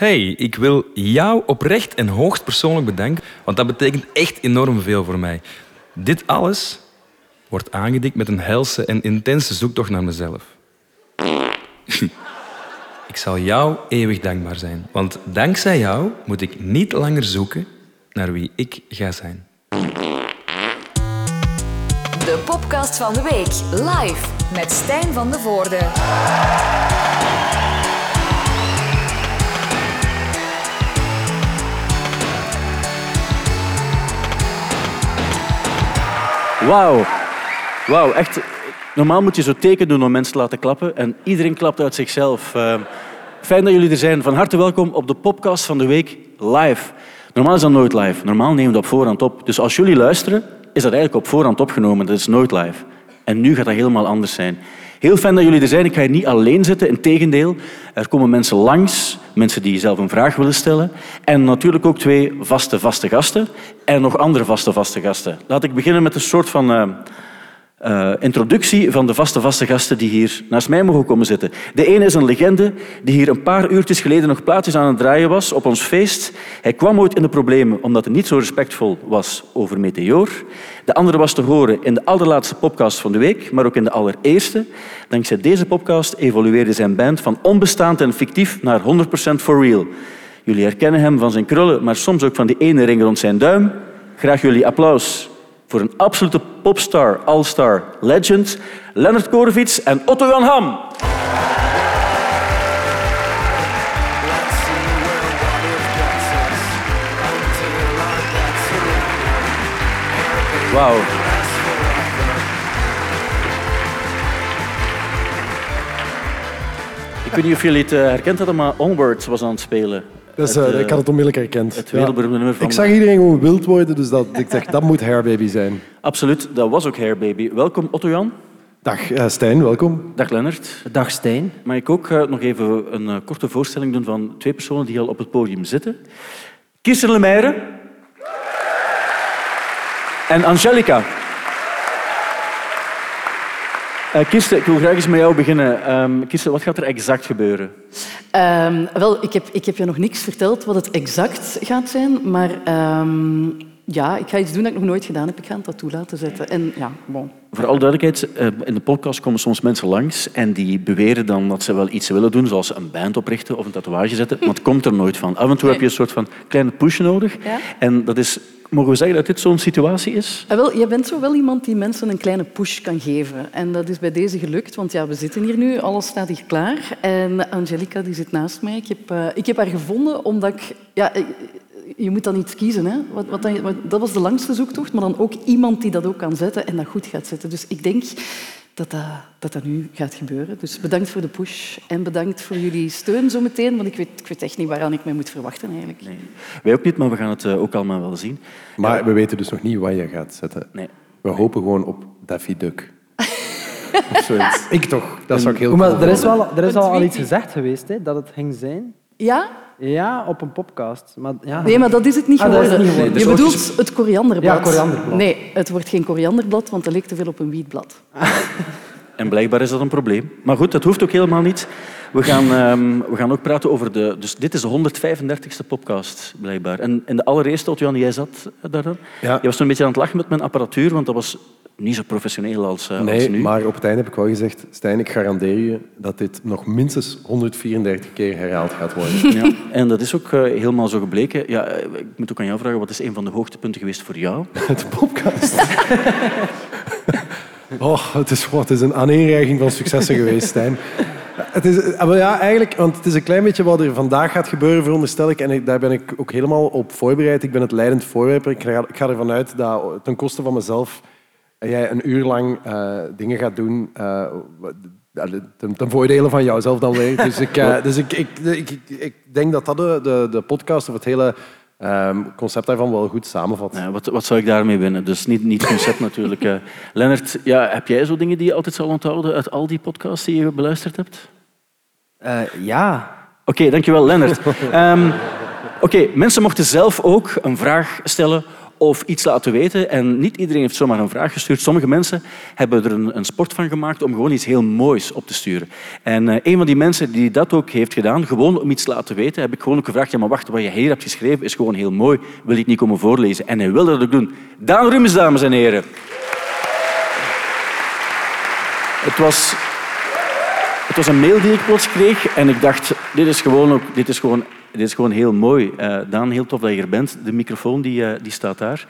Hey, ik wil jou oprecht en hoogst persoonlijk bedanken, want dat betekent echt enorm veel voor mij. Dit alles wordt aangedikt met een helse en intense zoektocht naar mezelf. ik zal jou eeuwig dankbaar zijn, want dankzij jou moet ik niet langer zoeken naar wie ik ga zijn. De podcast van de week live met Stijn van de Voorde. Wauw. Wauw, echt. Normaal moet je zo teken doen om mensen te laten klappen. En iedereen klapt uit zichzelf. Uh, fijn dat jullie er zijn. Van harte welkom op de podcast van de week live. Normaal is dat nooit live. Normaal nemen we dat op voorhand op. Dus als jullie luisteren, is dat eigenlijk op voorhand opgenomen. Dat is nooit live. En nu gaat dat helemaal anders zijn. Heel fijn dat jullie er zijn. Ik ga hier niet alleen zitten. Integendeel, er komen mensen langs. Mensen die zelf een vraag willen stellen. En natuurlijk ook twee vaste, vaste gasten. En nog andere vaste, vaste gasten. Laat ik beginnen met een soort van... Uh, uh, introductie van de vaste, vaste gasten die hier naast mij mogen komen zitten. De ene is een legende die hier een paar uurtjes geleden nog plaatjes aan het draaien was op ons feest. Hij kwam ooit in de problemen omdat hij niet zo respectvol was over Meteor. De andere was te horen in de allerlaatste podcast van de week, maar ook in de allereerste. Dankzij deze podcast evolueerde zijn band van onbestaand en fictief naar 100% for real. Jullie herkennen hem van zijn krullen, maar soms ook van die ene ring rond zijn duim. Graag jullie applaus voor een absolute popstar, all-star, legend, Leonard Korevits en Otto Jan Ham. Wauw. Ik weet niet of jullie het eh, herkend hadden, maar Onwards was aan het spelen. Dus, het, uh, ik had het onmiddellijk herkend. Het wereldberoemde nummer van... Ik zag iedereen gewoon wild worden, dus dat, ik dacht, dat moet Hairbaby zijn. Absoluut, dat was ook Hairbaby. Welkom, Otto-Jan. Dag uh, Stijn, welkom. Dag Lennart. Dag Stijn. Mag ik ook uh, nog even een korte voorstelling doen van twee personen die al op het podium zitten. Kirsten Lemaire en Angelica. Uh, Kirsten, ik wil graag eens met jou beginnen. Um, Kirsten, wat gaat er exact gebeuren? Um, wel, ik heb, ik heb je nog niks verteld wat het exact gaat zijn, maar um, ja, ik ga iets doen dat ik nog nooit gedaan heb. Ik ga een tattoo laten zetten. En, ja, bon. Voor alle duidelijkheid, uh, in de podcast komen soms mensen langs en die beweren dan dat ze wel iets willen doen, zoals een band oprichten of een tatoeage zetten, maar het komt er nooit van. Af en toe heb je een soort van kleine push nodig. Ja? En dat is Mogen we zeggen dat dit zo'n situatie is? Ah, wel, je bent zo wel iemand die mensen een kleine push kan geven. En dat is bij deze gelukt, want ja, we zitten hier nu, alles staat hier klaar. En Angelica die zit naast mij. Ik heb, uh, ik heb haar gevonden omdat ik... Ja, je moet dan iets kiezen. Hè? Wat, wat dan, wat, dat was de langste zoektocht, maar dan ook iemand die dat ook kan zetten en dat goed gaat zetten. Dus ik denk dat dat, dat dat nu gaat gebeuren. Dus bedankt voor de push en bedankt voor jullie steun zometeen, want ik weet, ik weet echt niet waaraan ik mij moet verwachten eigenlijk. Nee. Wij ook niet, maar we gaan het ook allemaal wel zien. Maar ja. we weten dus nog niet wat je gaat zetten. Nee. We hopen gewoon op Daffy Duck. ik toch. Dat zou ik heel maar er is, wel, er is al, al iets gezegd geweest, hè, dat het ging zijn. Ja? Ja, op een podcast. Maar, ja. Nee, maar dat is het niet ah, geworden. Niet geworden. Je bedoelt het korianderblad. Ja, korianderblad. Nee, het wordt geen korianderblad, want dat leek te veel op een wietblad. En blijkbaar is dat een probleem. Maar goed, dat hoeft ook helemaal niet. We gaan, um, we gaan ook praten over de... Dus dit is de 135ste podcast, blijkbaar. En in de allereerste, Otjan, jij zat daar dan. Ja. Je was een beetje aan het lachen met mijn apparatuur, want dat was niet zo professioneel als, uh, nee, als nu. maar op het einde heb ik wel gezegd... Stijn, ik garandeer je dat dit nog minstens 134 keer herhaald gaat worden. Ja, en dat is ook uh, helemaal zo gebleken. Ja, ik moet ook aan jou vragen, wat is een van de hoogtepunten geweest voor jou? De podcast. Oh, het is, het is een aaneenreiging van successen geweest, Stijn. Het is, maar ja, eigenlijk, want het is een klein beetje wat er vandaag gaat gebeuren, veronderstel ik. En ik, daar ben ik ook helemaal op voorbereid. Ik ben het leidend voorwerper. Ik ga, ik ga ervan uit dat ten koste van mezelf jij een uur lang uh, dingen gaat doen uh, ten, ten voordele van jouzelf dan weer. Dus ik, uh, dus ik, ik, ik, ik, denk dat dat de, de, de podcast of het hele um, concept daarvan wel goed samenvat. Ja, wat, wat zou ik daarmee winnen? Dus niet, niet concept natuurlijk. Uh, Lennart, ja, heb jij zo dingen die je altijd zal onthouden uit al die podcasts die je beluisterd hebt? Uh, ja. Oké, okay, dankjewel Lennart. um, Oké, okay, mensen mochten zelf ook een vraag stellen of iets laten weten. En niet iedereen heeft zomaar een vraag gestuurd. Sommige mensen hebben er een, een sport van gemaakt om gewoon iets heel moois op te sturen. En eh, een van die mensen die dat ook heeft gedaan, gewoon om iets te laten weten, heb ik gewoon ook gevraagd, ja, maar wacht, wat je hier hebt geschreven is gewoon heel mooi. Wil je het niet komen voorlezen? En hij wilde dat ook doen. Daan dames en heren. Het was, het was een mail die ik plots kreeg en ik dacht, dit is gewoon, ook, dit is gewoon, dit is gewoon heel mooi. Eh Daan, heel tof dat je er bent. De microfoon die, eh, die staat daar.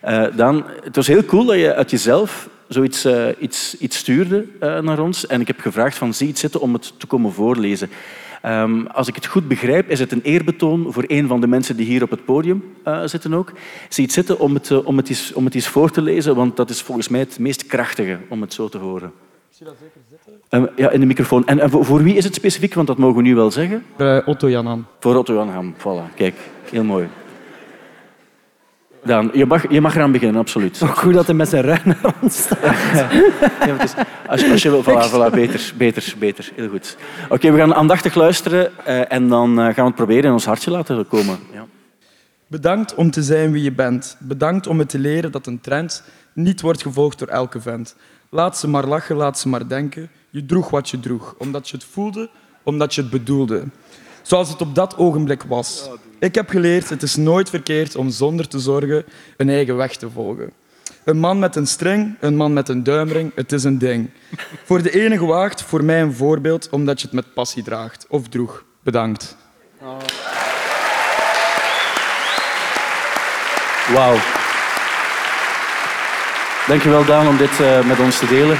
Eh Daan, het was heel cool dat je uit jezelf zoiets iets, iets stuurde naar ons. En ik heb gevraagd van, zie iets zitten om het te komen voorlezen. Ehm, als ik het goed begrijp, is het een eerbetoon voor een van de mensen die hier op het podium zitten ook. Zie iets zitten om het, om, het eens, om het eens voor te lezen, want dat is volgens mij het meest krachtige om het zo te horen. Ehm, ja, in de microfoon. En, en voor, voor wie is het specifiek? Want dat mogen we nu wel zeggen. Eh, Otto Jan Ham. Voor Otto Jan Ham. Voilà, kijk. Heel mooi. Daan, je mag, je mag eraan beginnen, absoluut. Ook goed dat hij met zijn rug naar ons staat. Ja, het is- als, als je wil, voilà, voilà, beter, beter, beter. Heel goed. Oké, we gaan aandachtig luisteren eh, en dan eh, gaan we het proberen in ons hartje laten komen. Ja. Bedankt om te zijn wie je bent. Bedankt om me te leren dat een trend niet wordt gevolgd door elke vent. Laat ze maar lachen, laat ze maar denken. Je droeg wat je droeg, omdat je het voelde, omdat je het bedoelde. Zoals het op dat ogenblik was. Ik heb geleerd, het is nooit verkeerd om zonder te zorgen een eigen weg te volgen. Een man met een string, een man met een duimring, het is een ding. Voor de ene gewaagd, voor mij een voorbeeld, omdat je het met passie draagt. Of droeg. Bedankt. Wauw. Dankjewel Daan om dit eh, met ons te delen.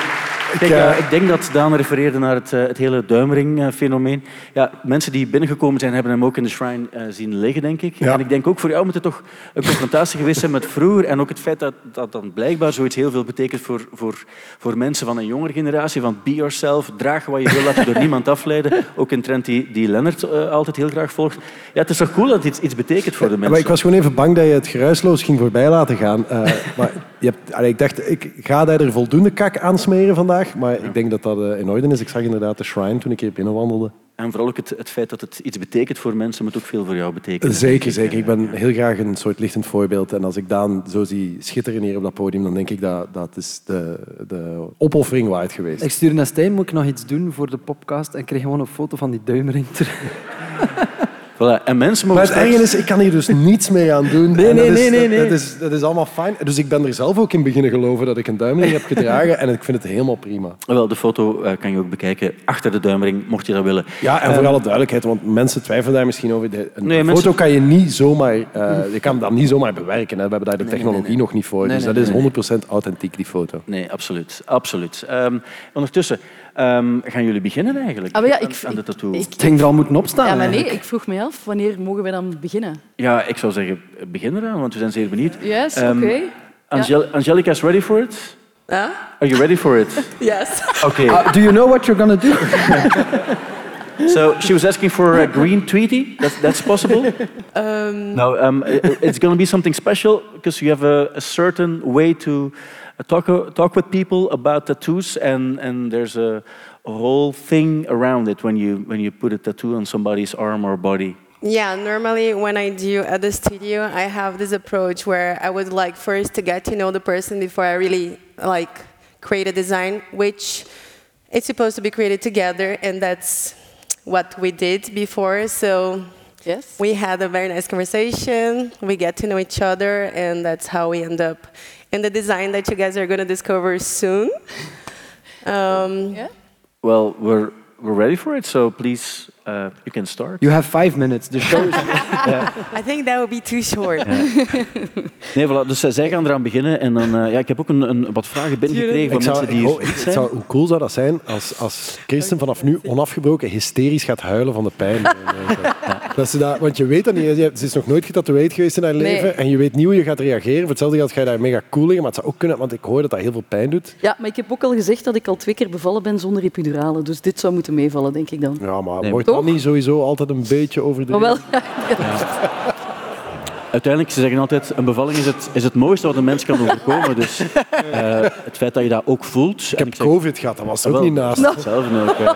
Kijk, eh, eh, ik denk dat Daan refereerde naar het, eh, het hele duimring-fenomeen. Ja, mensen die binnengekomen zijn, hebben hem ook in de shrine zien liggen, denk ik. Ja. En ik denk ook voor jou moet het toch een confrontatie geweest zijn met vroeger. En ook het feit dat, dat dan blijkbaar zoiets heel veel betekent voor, voor, voor mensen van een jongere generatie. Van be yourself, draag wat je wil, laat je door niemand afleiden. Ook een trend die, die Lennart altijd heel graag volgt. Ja, het is toch cool dat het iets, iets betekent voor de mensen. Maar ik was gewoon even bang dat je het geruisloos ging voorbij laten gaan. Maar je hebt, allee, ik dacht, ik ga daar er voldoende kak aan smeren vandaag. Maar ik denk dat dat eh, in orde is. Ik zag inderdaad de shrine toen ik hier binnenwandelde. En vooral ook het, het feit dat het iets betekent voor mensen, moet ook veel voor jou betekenen. Zeker, zeker. Ik ben heel graag een soort lichtend voorbeeld. En als ik Daan zo zie schitteren hier op dat podium, dan denk ik dat dat is de, de opoffering waard geweest. Ik stuur naar Stijn, moet ik nog iets doen voor de podcast en kreeg gewoon een foto van die duimring terug. Voilà. En mensen Maar het erge is, ik kan hier dus niets mee aan doen. Nee, nee, is- nee, nee, dat- nee. Dat is, dat is allemaal fijn. Dus ik ben er zelf ook in beginnen geloven dat ik een duimring heb gedragen. En ik vind het helemaal prima. Wel, de foto eh, kan je ook bekijken achter de duimring, mocht je dat willen. Ja, en voor alle duidelijkheid, want mensen twijfelen daar misschien over. De, een Nee, foto mensen- kan je niet zomaar, eh, je kan dat niet zomaar bewerken. Hè. We hebben daar de technologie nog niet voor. Dus dat is nee, 100% authentiek, die foto. Nee, absoluut. absoluut. Ehm, ondertussen, ehm, gaan jullie beginnen eigenlijk? Ah, maar ja, ik, aan de ik- tattoo? ik- ging er al moeten opstaan. ja, maar nee, eigenlijk. ik vroeg me af, wanneer mogen we dan beginnen? Ja, ik zou zeggen, begin eraan, want we zijn zeer benieuwd. Yes, Ehm, oké. Angel Angelica is ready for it? Huh? Are you ready for it? Yes. Okay. Ah, do you know what you're gonna do? So she was asking for a green Tweety. That's, that's possible? Um, No, um, it's going to be something special because you have a, a certain way to talk, uh, talk with people about tattoos, and, and there's a, a whole thing around it when you, when you put a tattoo on somebody's arm or body. yeah, normally when I do at the studio, I have this approach where I would like first to get to know the person before I really like create a design, which it's supposed to be created together, and that's what we did before. So Yes. we had a very nice conversation. We get to know each other, and that's how we end up in the design that you guys are going to discover soon. Um, Yeah? Well, we're, we're ready for it, so please, uh, you can start. You have five minutes. The show is... I think that would be too short. Nee, voilà, dus uh, zij gaan eraan beginnen. En dan, uh, ja, ik heb ook een, een, wat vragen binnengekregen van zou, mensen die hier zijn. zou, hoe cool zou dat zijn als, als Kirsten vanaf nu onafgebroken hysterisch gaat huilen van de pijn? dat ze dat, want je weet dat niet. Je- Ze is nog nooit getatoeëerd geweest in haar Nee. leven. En je weet niet hoe je gaat reageren. Voor hetzelfde geld ga je daar mega cool liggen. Maar het zou ook kunnen, want ik hoor dat dat heel veel pijn doet. Ja, maar ik heb ook al gezegd dat ik al twee keer bevallen ben zonder epidurale. Dus dit zou moeten meevallen, denk ik dan. Ja, maar Nee, niet sowieso altijd een beetje overdreven? wel, Uiteindelijk, ze zeggen altijd, een bevalling is het, is het mooiste wat een mens kan overkomen. Dus eh, het feit dat je dat ook voelt... Ik heb COVID gehad, dat was ook niet naast. Hetzelfde ook. eh.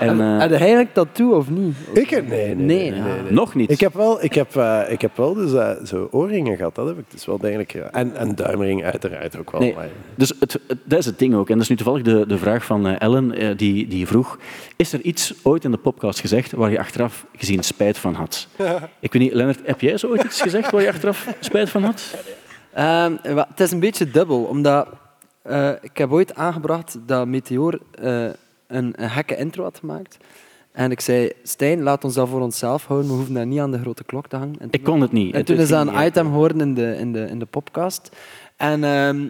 en, eh, Heb je eigenlijk dat toe of niet? Ik? Nee, nee, nee. Nee, nee, ja. nee, nee. nog niet. Ik heb wel, ik heb, eh, ik heb wel dus, zo oorringen gehad, dat heb ik dus wel degelijk. En een duimring uiteraard ook wel. Nee, maar- dus het, het- dat is het ding ook. En dat is nu toevallig de, de vraag van Ellen, die, die vroeg... Is er iets ooit in de podcast gezegd waar je achteraf gezien spijt van had? Ik weet niet, Lennart, heb jij zo ooit iets gezegd waar je achteraf spijt van had? Ehm, het is een beetje dubbel, omdat eh, ik heb ooit aangebracht dat Meteor eh, een, een gekke intro had gemaakt. En ik zei, Stijn, laat ons dat voor onszelf houden, we hoeven dat niet aan de grote klok te hangen. En Ik kon het niet. En toen is dat een item geworden in de, in de, in de podcast. En ehm,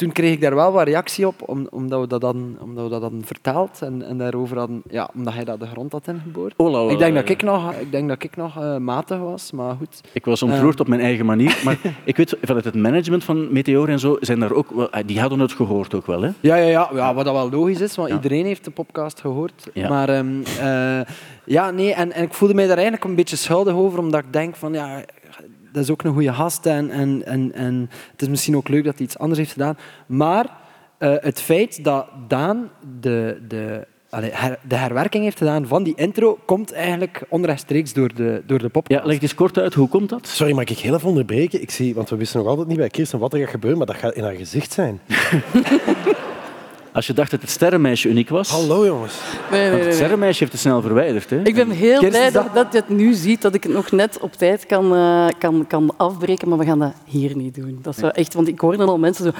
toen kreeg ik daar wel wat reactie op, om, omdat, we dat dan, omdat we dat hadden vertaald. En, en daarover hadden, ja, omdat hij dat de grond had ingeboord. Oh, la, la, Ik denk dat ik nog, ik denk dat ik nog eh, matig was, maar goed. Ik was ontroerd op mijn eigen manier. Maar ik weet, vanuit het management van Meteor en zo, zijn daar ook eh, die hadden het gehoord ook wel. Hè? Ja, ja, ja, ja wat dat wel logisch is, want iedereen heeft de podcast gehoord. Ja. Maar ehm, eh, ja, nee, en, en ik voelde mij daar eigenlijk een beetje schuldig over, omdat ik denk van ja, dat is ook een goede gast en, en, en, en het is misschien ook leuk dat hij iets anders heeft gedaan. Maar eh, het feit dat Daan de, de, allee, her- de herwerking heeft gedaan van die intro, komt eigenlijk onrechtstreeks door de, door de podcast. Ja, leg eens kort uit, hoe komt dat? Sorry, mag ik heel even onderbreken? Ik zie, want we wisten nog altijd niet bij Kirsten wat er gaat gebeuren, maar dat gaat in haar gezicht zijn. Als je dacht dat het sterrenmeisje uniek was, Hallo jongens. Nee, nee, want nee, het sterrenmeisje heeft het snel verwijderd. Hè? Ik ben heel blij dat, dat je het nu ziet, dat ik het nog net op tijd kan, eh, kan, kan afbreken, maar we gaan dat hier niet doen. Dat is wel echt, want ik hoorde al mensen zo...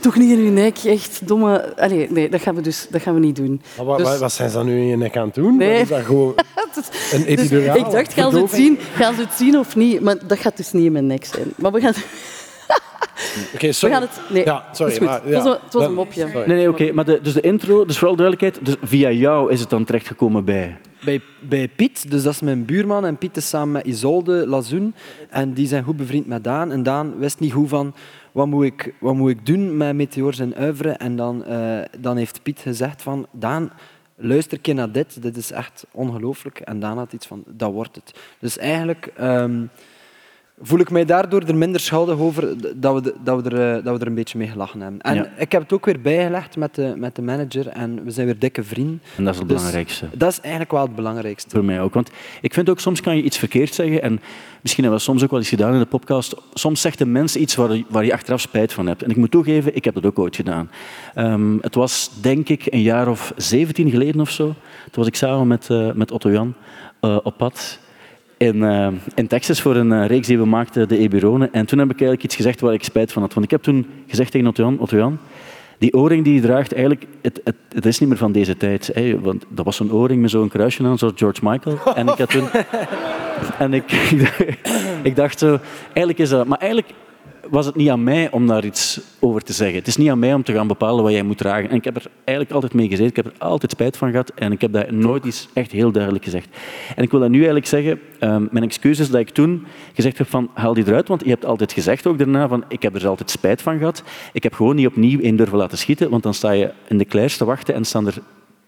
Toch niet in uw nek, echt domme... Allee, nee, dat gaan we dus dat gaan we niet doen. Maar wat, Dus- wat- wat zijn ze dan nu in je nek aan het doen? Nee. Wat Is dat gewoon een Dus epiduraal? ik dacht, gaan ze, het zien, gaan ze het zien of niet? Maar dat gaat dus niet in mijn nek zijn. Maar we gaan, Oké, we sorry. gaan het... Nee, Ja, sorry. is goed. maar- Het was een- het was een Dan- mopje. sorry. Nee, nee, oké. Maar de, dus de intro, dus vooral duidelijkheid, dus via jou is het dan terechtgekomen bij... bij, bij Piet, dus dat is mijn buurman. En Piet is samen met Isolde Lazoen. En die zijn goed bevriend met Daan. En Daan wist niet hoe van, wat moet ik, wat moet ik doen met Meteor zijn uivre. En dan, eh, dan heeft Piet gezegd van, Daan, luister een keer naar dit. Dit is echt ongelooflijk. En Daan had iets van, dat wordt het. Dus eigenlijk... ehm, voel ik mij daardoor er minder schuldig over dat we, dat we, er, eh, dat we er een beetje mee gelachen hebben. En Ja. ik heb het ook weer bijgelegd met de, met de manager en we zijn weer dikke vrienden. En dat is het Dus belangrijkste. Dat is eigenlijk wel het belangrijkste. Voor mij ook. Want ik vind ook, soms kan je iets verkeerd zeggen. En misschien hebben we soms ook wel eens gedaan in de podcast. Soms zegt de mens iets waar, waar je achteraf spijt van hebt. En ik moet toegeven, ik heb dat ook ooit gedaan. Ehm, het was, denk ik, een jaar of 17 geleden of zo. Toen was ik samen met, eh, met Otto Jan eh, op pad in, eh, in Texas voor een eh, reeks die we maakten, de Eberone. En toen heb ik eigenlijk iets gezegd waar ik spijt van had. Want ik heb toen gezegd tegen Otto Jan, Otto Jan die oorring die je draagt, eigenlijk, het, het, het is niet meer van deze tijd. Hè, want dat was zo'n oorring met zo'n kruisje aan, zoals George Michael. En ik had toen... En ik, ik dacht zo, eigenlijk is dat... Maar eigenlijk was het niet aan mij om daar iets over te zeggen. Het is niet aan mij om te gaan bepalen wat jij moet dragen. En ik heb er eigenlijk altijd mee gezeten. Ik heb er altijd spijt van gehad. En ik heb dat nooit iets echt heel duidelijk gezegd. En ik wil dat nu eigenlijk zeggen. ehm, mijn excuus is dat ik toen gezegd heb van haal die eruit. Want je hebt altijd gezegd ook daarna van ik heb er altijd spijt van gehad. Ik heb gewoon niet opnieuw in durven laten schieten. Want dan sta je in de klaars te wachten en staan er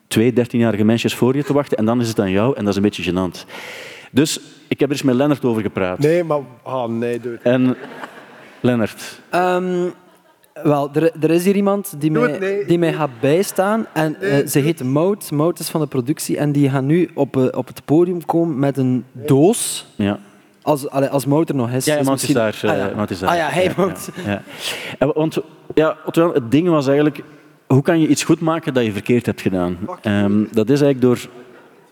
twee dertienjarige meisjes voor je te wachten. En dan is het aan jou en dat is een beetje gênant. Dus ik heb er eens met Lennart over gepraat. Nee, maar... Oh, nee, doe het. En Lennart, Ehm, wel, er, er is hier iemand die mij, nee. die mij gaat bijstaan. En eh, ze heet Mout. Mout is van de productie. En die gaat nu op, eh, op het podium komen met een doos. ja. Als, allee, als Mout er nog is. Ja, ja is Mout is misschien- daar. eh, Ah, ja. Mout is daar. Ah ja, hij Mout. Ja, want ja, het ding was eigenlijk, hoe kan je iets goed maken dat je verkeerd hebt gedaan? Ehm, dat is eigenlijk door,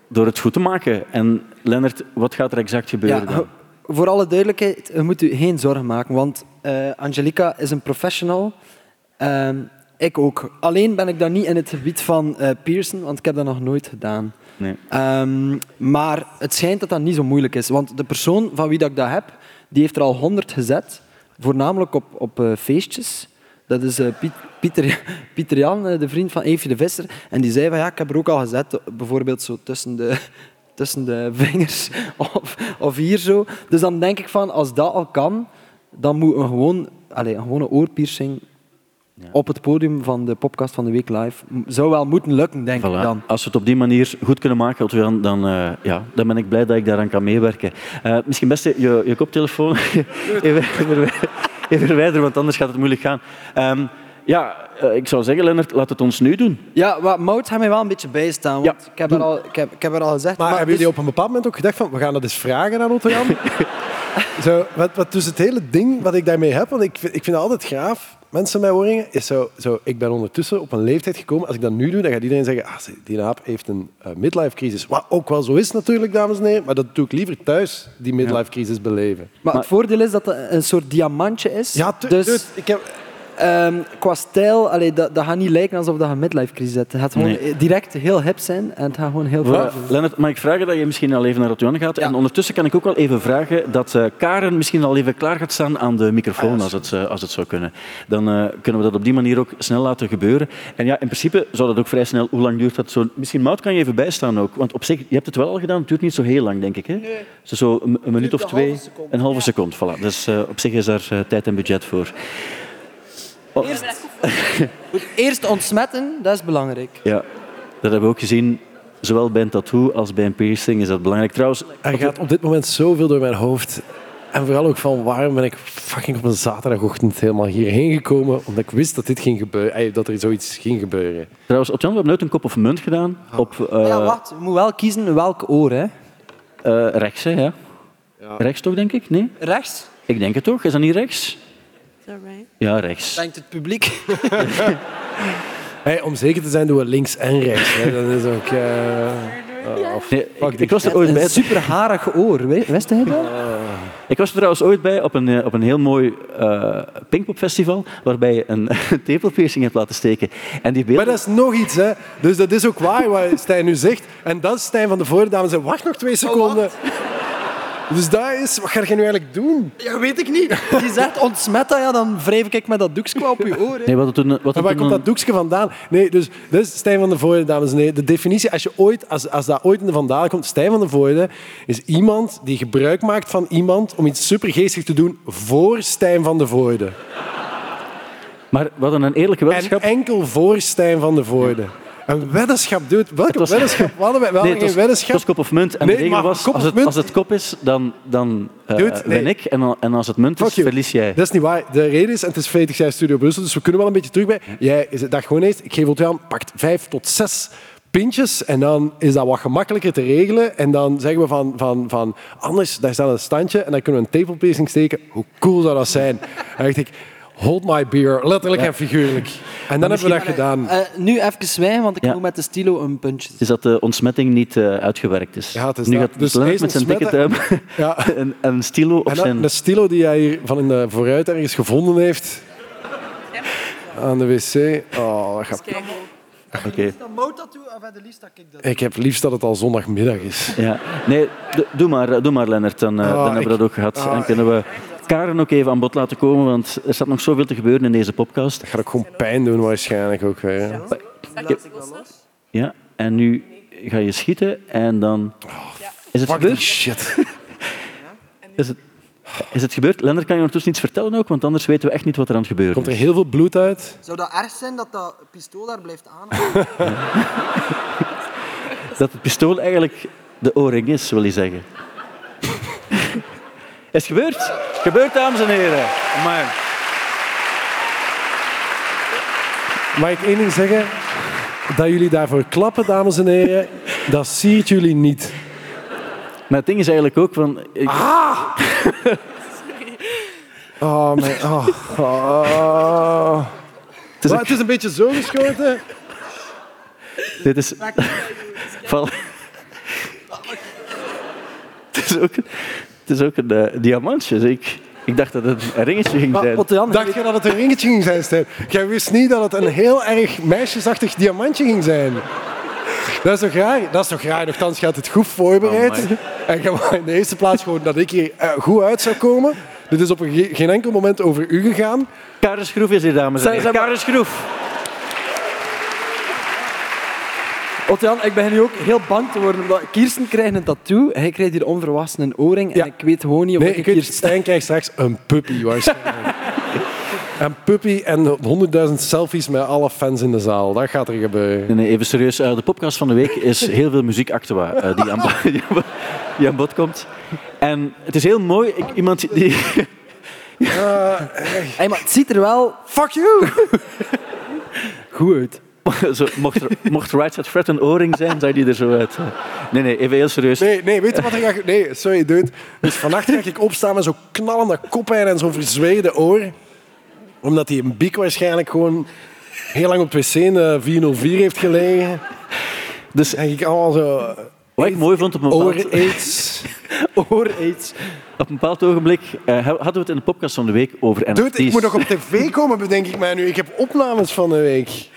door het goed te maken. En Lennart, wat gaat er exact gebeuren Ja, dan? voor alle duidelijkheid, moet u geen zorgen maken, want eh, Angelica is een professional. Ehm, ik ook. Alleen ben ik dan niet in het gebied van eh piercen, want ik heb dat nog nooit gedaan. Nee. Ehm, maar het schijnt dat dat niet zo moeilijk is, want de persoon van wie dat ik dat heb, die heeft er al honderd gezet, voornamelijk op, op eh, feestjes. Dat is Piet, Pieter, Pieter Jan, de vriend van Eefje de Visser. En die zei van ja, ik heb er ook al gezet, bijvoorbeeld zo tussen de, tussen de vingers of, of hier zo. Dus dan denk ik van, als dat al kan, dan moet een, gewoon, allez, een gewone oorpiercing op het podium van de podcast van de week live. Zou wel moeten lukken, denk ik dan. Als we het op die manier goed kunnen maken, Otto-Jan, dan, eh, ja, dan ben ik blij dat ik daaraan kan meewerken. Eh, misschien best je, je koptelefoon even, even, even verwijderen, want anders gaat het moeilijk gaan. Ehm, ja, eh, ik zou zeggen, Lennart, laat het ons nu doen. Ja, wat Mout gaat mij wel een beetje bijstaan. Want Ja, ik, heb er al, ik, heb, ik heb er al gezegd. Maar, hebben dus- jullie op een bepaald moment ook gedacht van, we gaan dat eens vragen aan Otto Jan? zo, wat, wat dus het hele ding wat ik daarmee heb, want ik vind, ik vind het altijd graaf, mensen met oorringen, is zo, zo, ik ben ondertussen op een leeftijd gekomen, als ik dat nu doe, dan gaat iedereen zeggen, ah, die aap heeft een eh, midlife crisis. Wat ook wel zo is natuurlijk, dames en heren, maar dat doe ik liever thuis, die midlife crisis beleven. Maar het voordeel is dat het een soort diamantje is. Ja, dus dude, ik heb, ehm, qua stijl, allee, dat, dat gaat niet lijken alsof dat een midlife crisis hebt. Het gaat gewoon Nee. direct heel hip zijn en het gaat gewoon heel veel. Lennart, mag ik vragen dat je misschien al even naar Otto-Jan gaat? En ondertussen kan ik ook wel even vragen dat eh, Karen misschien al even klaar gaat staan aan de microfoon, als het, eh, als het zou kunnen. Dan eh, kunnen we dat op die manier ook snel laten gebeuren. En ja, in principe zou dat ook vrij snel... Hoe lang duurt dat zo? Misschien, Mout, kan je even bijstaan ook. Want op zich, je hebt het wel al gedaan, het duurt niet zo heel lang, denk ik. Hè? Nee. Zo een, een minuut of twee, een halve seconde. Voilà. Dus eh, op zich is daar tijd en budget voor. Oh, Eerst ontsmetten, dat is belangrijk. ja, dat hebben we ook gezien. Zowel bij een tattoo als bij een piercing is dat belangrijk. Trouwens, er gaat op dit moment zoveel door mijn hoofd. En vooral ook van waarom ben ik fucking op een zaterdagochtend helemaal hierheen gekomen, omdat ik wist dat dit ging gebeuren, eh, dat er zoiets ging gebeuren. Trouwens, Otjan, we hebben nooit een kop of munt gedaan. Op eh, ja, wacht. Je moet wel kiezen welk oor. Hè. eh, rechts, hè, ja. Rechts toch, denk ik? Nee? Rechts? Ik denk het toch? Is dat niet rechts? Is that right? Ja, rechts. Denkt het publiek. Hey, om zeker te zijn doen we links en rechts. Hè. Dat is ook... eh, oh, Nee, ik, was er ooit bij. Een superharig oor, wist je dat? Ik was er trouwens ooit bij op een, eh, op een heel mooi uh, Pinkpopfestival, waarbij je een tepelpiercing hebt laten steken. En die Maar beelden... dat is nog iets, hè. Dus dat is ook waar wat Stijn nu zegt. En dat is Stijn van de Voorde, dames en. Wacht nog twee seconden. Dus dat is... Wat ga je nu eigenlijk doen? Ja, weet ik niet. Die zegt ontsmet dat, ja, dan wrijf ik met dat doekje op je oor. hè. Nee, wat. Wat Maar het waar komt dat doekje vandaan? Nee, dus dat is Stijn van der Voorde, dames en heren. De definitie, als, je ooit, als, als dat ooit in de vandalen komt, Stijn van der Voorde is iemand die gebruik maakt van iemand om iets supergeestig te doen voor Stijn van der Voorde. Maar hadden een eerlijke En weddenschap. enkel voor Stijn van der Voorde. Een weddenschap, dude. Welke was- weddenschap? We hadden, we hadden Nee, geen weddenschap. het was kop of munt. En Nee, de regel was, als het, als het kop is, dan, dan eh, Dude, nee. win ik. En, en als het munt is, verlies jij. Dat is niet waar. De reden is, en het is feit, ik zei Studio Brussel, dus we kunnen wel een beetje terug bij. Jij dacht gewoon eens, ik geef het aan, pakt vijf tot zes pintjes en dan is dat wat gemakkelijker te regelen. En dan zeggen we van, van, van anders, daar staat een standje en dan kunnen we een tepelpiercing steken. Hoe cool zou dat zijn? En dacht ik, hold my beer, letterlijk en figuurlijk. En dan hebben we dat gedaan. Eh, nu even zwijgen, want ik Ja. moet met de stilo een puntje is dat de ontsmetting niet eh, uitgewerkt is. Ja, het is nu dat. gaat Dus Lennart met zijn dikke duim Ja. een, een stilo op En zijn... de stilo die hij hier van in de vooruit ergens gevonden heeft. Aan de wc. Oh, dat gaat... Oké. Ik heb liefst dat het al zondagmiddag is. Ja. Nee, do- doe maar, doe maar Lennart. Dan, eh, Ah, dan hebben we ik- dat ook gehad. ah, en kunnen we Karen ook even aan bod laten komen, want er staat nog zoveel te gebeuren in deze podcast. Dat gaat ook gewoon pijn doen waarschijnlijk ook weer. Ja, en nu ga je schieten en dan... Is het gebeurd? shit. Is het, is het gebeurd? Lennart, kan je ondertussen iets vertellen ook? Want anders weten we echt niet wat er aan het gebeuren Komt er is. heel veel bloed uit? Zou dat erg zijn dat dat pistool daar blijft aan? Dat het pistool eigenlijk de oorring is, wil je zeggen. Is het gebeurd? Gebeurd, dames en heren. Maar Mag ik één ding zeggen? Dat jullie daarvoor klappen, dames en heren, dat siert jullie niet. maar het ding is eigenlijk ook van... Ik, Oh, mijn... Oh, oh. is Maar ook- het is een beetje zo geschoten. Dit is... Val... het is ook, het is ook een eh, diamantje. Dus ik, ik dacht dat het een ringetje ging zijn. Otto-Jan, Dacht je dat het een ringetje ging zijn, Stijn? Jij wist niet dat het een heel erg meisjesachtig diamantje ging zijn. Dat is toch raar? Dat is toch raar? Nochtans, je had het goed voorbereid. En je wou in de eerste plaats gewoon dat ik hier eh, goed uit zou komen. Dit is op een ge- geen enkel moment over u gegaan. Karen Schroef is hier, dames en heren. Karen Schroef. Otto-Jan, ik begin nu ook heel bang te worden. Omdat Kirsten krijgt een tattoo, hij krijgt hier onverwassen een oorring. Ja. En ik weet gewoon niet of Nee, ik hier Stijn krijgt straks een puppy waarschijnlijk. En Puppy en 100.000 selfies met alle fans in de zaal. Dat gaat er gebeuren. Nee, nee, even serieus. Eh, de podcast van de week is heel veel muziek actua eh, die, aan bod, die aan bod- die aan bod komt. En het is heel mooi. Ik, iemand die... Hey, maar het ziet er wel Fuck you! goed uit. Zo, mocht, er, mocht Right Fred een oorring zijn, zou die er zo uit. eh. Nee, nee, even heel serieus. Nee, nee, weet je wat er gaat... Nee, sorry, dude. Dus vannacht ga ik opstaan met zo'n knallende koppijn en zo'n verzweerde oor. Omdat die een biek waarschijnlijk gewoon heel lang op het wc in de 404 heeft gelegen. Dus En ik allemaal zo... wat ik mooi vond op een bepaald, Oor-aids. Oor-aids. op een bepaald ogenblik, eh, hadden we het in de podcast van de week over NFT's. Dude, ik moet nog op tv komen, bedenk ik mij nu. Ik heb opnames van de week.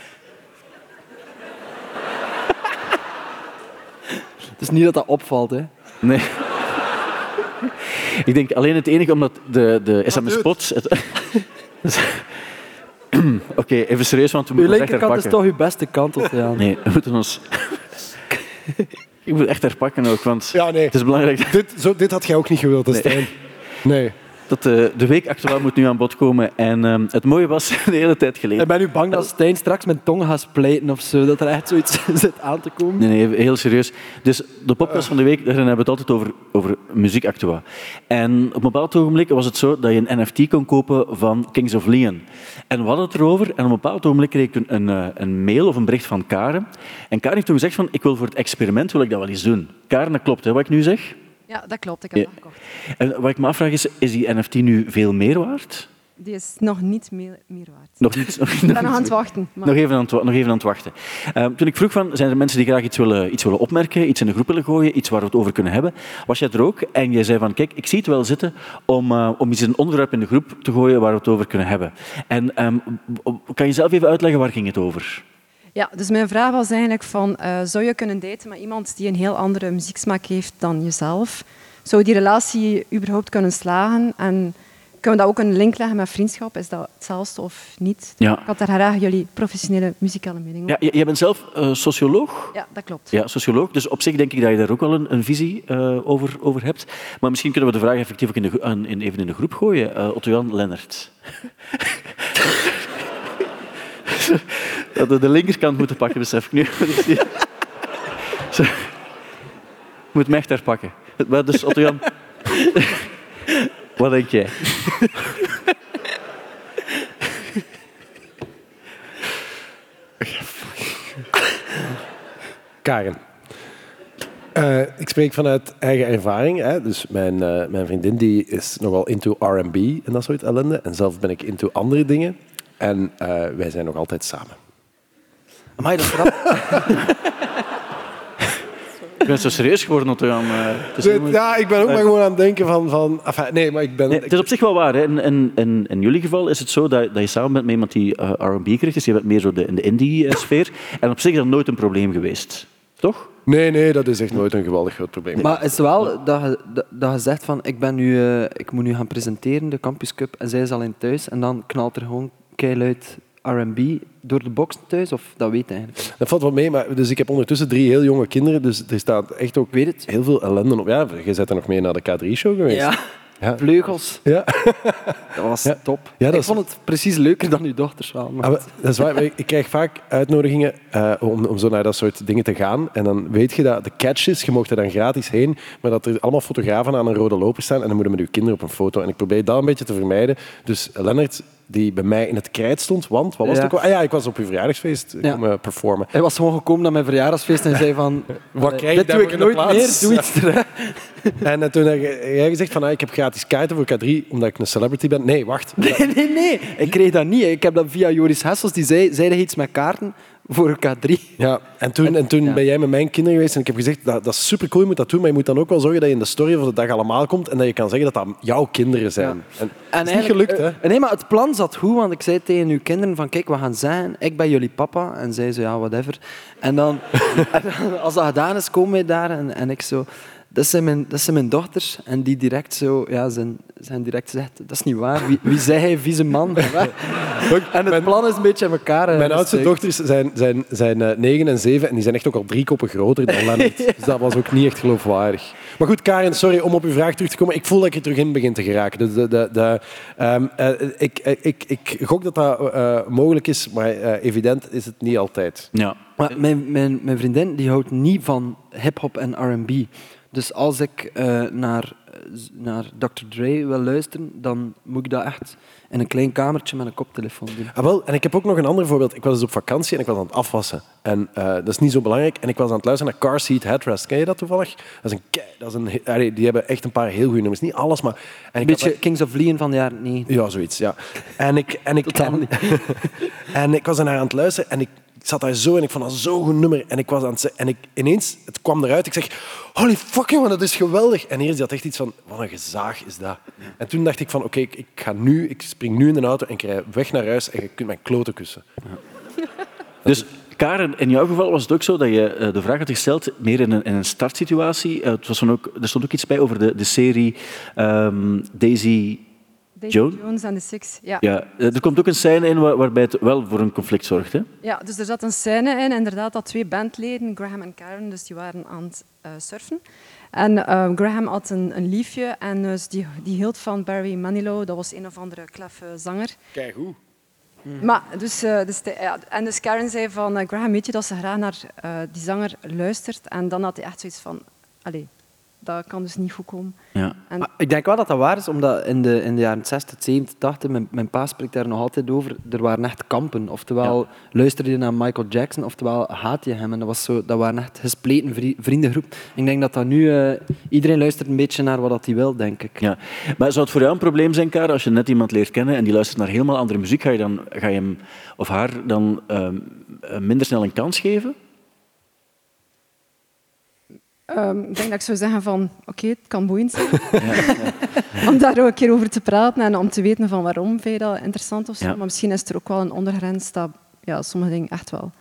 Het is niet dat dat opvalt, hè. Nee. ik denk alleen het enige omdat de, de SMS-spots... Het... Oké, even serieus, want we Uw moeten ons echt linkerkant is toch uw beste kant, of ja. Nee, we moeten ons... ik moet echt herpakken ook, want Ja, nee. het is belangrijk Dit, zo, dit had jij ook niet gewild, hè, Nee. Stijn. Nee. Dat de, de week actueel moet nu aan bod komen. En ehm, het mooie was de hele tijd geleden... Ik ben nu bang dat Stijn straks mijn tong gaat spleten of zo. Dat er echt zoiets zit aan te komen. Nee, nee, heel serieus. Dus de podcast van de week, daarin hebben we het altijd over, over muziek actua. En op een bepaald ogenblik was het zo dat je een NFT kon kopen van Kings of Leon. En we hadden het erover en op een bepaald ogenblik kreeg ik een, een, eh, een mail of een bericht van Karen. En Karen heeft toen gezegd van, ik wil voor het experiment wil ik dat wel eens doen. Karen, dat klopt hè, wat ik nu zeg. Ja, dat klopt. Ik heb Ja. dat gekocht. En wat ik me afvraag is, is die NFT nu veel meer waard? Die is nog niet meer, meer waard. Nog niet. Nog, Ik ben nog aan het wachten. Maar Nog even aan het, nog even aan het wachten. Ehm, toen ik vroeg van, zijn er mensen die graag iets willen, iets willen opmerken, iets in de groep willen gooien, iets waar we het over kunnen hebben, was jij er ook? En jij zei van, kijk, ik zie het wel zitten om, eh, om iets in een onderwerp in de groep te gooien waar we het over kunnen hebben. En ehm, kan je zelf even uitleggen, waar ging het over? Ja, dus mijn vraag was eigenlijk van, eh, zou je kunnen daten met iemand die een heel andere muzieksmaak heeft dan jezelf? Zou die relatie überhaupt kunnen slagen? En kunnen we dat ook een link leggen met vriendschap? Is dat hetzelfde of niet? Ja. Ik had daar graag jullie professionele muzikale mening op. Ja, jij bent zelf eh, socioloog? Ja, dat klopt. Ja, socioloog. Dus op zich denk ik dat je daar ook wel een, een visie eh, over, over hebt. Maar misschien kunnen we de vraag effectief ook in de, gro- aan- in, even in de groep gooien. Eh Otto-Jan Lennart. Dat we de linkerkant moeten pakken, besef ik nu. Dus moet echt herpakken. Maar Dus Otto-Jan, wat denk jij? Karen. Eh, ik spreek vanuit eigen ervaring. Hè. Dus mijn, eh, mijn vriendin die is nogal into R&B en dat soort ellende. En zelf ben ik into andere dingen. En eh, wij zijn nog altijd samen. Amai, dat is grappig. Ik ben zo serieus geworden, Otto-Jan. Eh, heel moeilijk. Ja, ik ben ook maar gewoon aan het denken van... van enfin, nee, maar ik ben... Nee, het is op zich wel waar. Hè. In, in, in, in jullie geval is het zo dat, dat je samen bent met iemand die eh, R&B krijgt. Dus je bent meer zo de, in de indie-sfeer. En op zich is dat nooit een probleem geweest. Toch? Nee, nee, dat is echt nooit een geweldig groot probleem. Maar het is wel dat je, dat, dat je zegt van ik, ben nu, eh, ik moet nu gaan presenteren, de Campus Cup, en zij is al in thuis. En dan knalt er gewoon keihard R&B door de box thuis, of dat weet eigenlijk. Dat valt wel mee, maar dus ik heb ondertussen drie heel jonge kinderen. Dus er staat echt ook weet het. heel veel ellende op. Ja, je bent er nog mee naar de K3-show geweest. Ja, Ja. vleugels, Ja. dat was Ja. top. Ja, dat ik is- vond het precies leuker dan uw dochters wel. maar- Ah, dat is waar. Ik krijg vaak uitnodigingen eh, om, om zo naar dat soort dingen te gaan. En dan weet je dat de catch is, je mocht er dan gratis heen, maar dat er allemaal fotografen aan een rode loper staan en dan moeten met je kinderen op een foto. En ik probeer dat een beetje te vermijden. Dus Lennart, die bij mij in het krijt stond, want, wat was Ja. het ook? Ah ja, ik was op uw verjaardagsfeest Ja. komen performen. Hij was gewoon gekomen naar mijn verjaardagsfeest en zei van... Wat eh, krijg dit doe ik nooit meer, doe iets. En eh, toen heb jij gezegd van, ah, ik heb gratis kaarten voor K3, omdat ik een celebrity ben. Nee, wacht. Nee, nee, nee. Ik kreeg dat niet. Ik heb dat via Joris Hessels. Die zei, zei iets met kaarten voor K3. Ja, en toen, en toen Ja. ben jij met mijn kinderen geweest en ik heb gezegd, dat, dat is super cool, je moet dat doen, maar je moet dan ook wel zorgen dat je in de story van de dag allemaal komt en dat je kan zeggen dat dat jouw kinderen zijn. Ja. En, En het is niet gelukt, hè? eh, nee, maar het plan zat goed, want ik zei tegen uw kinderen van kijk, we gaan zijn, ik ben jullie papa. En zij zo, ja, whatever. En dan, en dan, als dat gedaan is, komen wij daar en, en ik zo... Dat zijn, mijn, dat zijn mijn dochters. En die direct zo, ja, zijn, zijn direct zegt, dat is niet waar. Wie, wie zei hij, vieze man? en het Mijn- plan is een beetje aan elkaar. Mijn oudste dochters zijn, zijn, zijn eh, negen en zeven en die zijn echt ook al drie koppen groter dan Lennart. Dus dat was ook niet echt geloofwaardig. Maar goed, Karin, sorry om op uw vraag terug te komen. Ik voel dat ik er terug in begin te geraken. De, de, de, de, ehm, eh, ik, eh, ik, ik gok dat dat eh, mogelijk is, maar eh, evident is het niet altijd. Ja. Maar mijn, mijn, mijn vriendin die houdt niet van hip-hop en RB. Dus als ik eh, naar, naar Dr. Dre wil luisteren, dan moet ik dat echt in een klein kamertje met een koptelefoon doen. Ah, wel, en ik heb ook nog een ander voorbeeld. Ik was dus op vakantie en ik was aan het afwassen. En eh, dat is niet zo belangrijk. En ik was aan het luisteren naar Car Seat Headrest. Ken je dat toevallig? Dat is een, dat is een, allee, die hebben echt een paar heel goede nummers. Niet alles, maar... En Een had beetje Kings of Leon van de jaren 90. Ja, zoiets, ja. En ik, en ik, en, ik was naar aan het luisteren en ik zat daar zo en ik vond dat zo'n goed nummer. En ik was aan het en ik ineens, het kwam eruit, ik zeg, holy fuck jongen, dat is geweldig. En eerst had echt iets van, wat een gezaag is dat. En toen dacht ik van, oké, ik, ga nu, ik spring nu in de auto en ik rij weg naar huis en je kunt mijn kloten kussen. Dus Karen, in jouw geval was het ook zo dat je eh, de vraag had gesteld, meer in een, in een startsituatie. Eh, het was dan ook, er stond ook iets bij over de, de serie Daisy Daisy Joan? Jones en de Six. Ja. Ja, eh, er komt ook een scène in waar- waarbij het wel voor een conflict zorgt. Hè? Ja, dus er zat een scène in, inderdaad, dat twee bandleden, Graham en Karen, dus die waren aan het eh, surfen. En eh, Graham had een, een liefje en dus die, die hield van Barry Manilow, dat was een of andere kleffe zanger. Kijk hoe. Maar, dus, eh, dus de- ja, en dus Karen zei van, Graham, weet je dat ze graag naar eh, die zanger luistert? En dan had hij echt zoiets van, allee, dat kan dus niet goed komen. Ja. En, ik denk wel dat dat waar is, omdat in de, in de jaren 60, 70, 80, mijn, mijn pa spreekt daar nog altijd over, er waren echt kampen. Oftewel luisterde je naar Michael Jackson, oftewel haat je hem. En dat, was zo, dat waren echt gespleten vri- vriendengroep. Ik denk dat dat nu... eh, iedereen luistert een beetje naar wat dat hij wil, denk ik. Ja. Maar zou het voor jou een probleem zijn, Karen, als je net iemand leert kennen en die luistert naar helemaal andere muziek, ga je, dan, ga je hem of haar dan ehm, eh, minder snel een kans geven? Ehm, ik denk dat ik zou zeggen van, oké, het kan boeiend zijn. om daar ook een keer over te praten en om te weten van waarom vind je dat interessant of zo. Ja. Maar misschien is er ook wel een ondergrens dat ja, sommige dingen echt wel.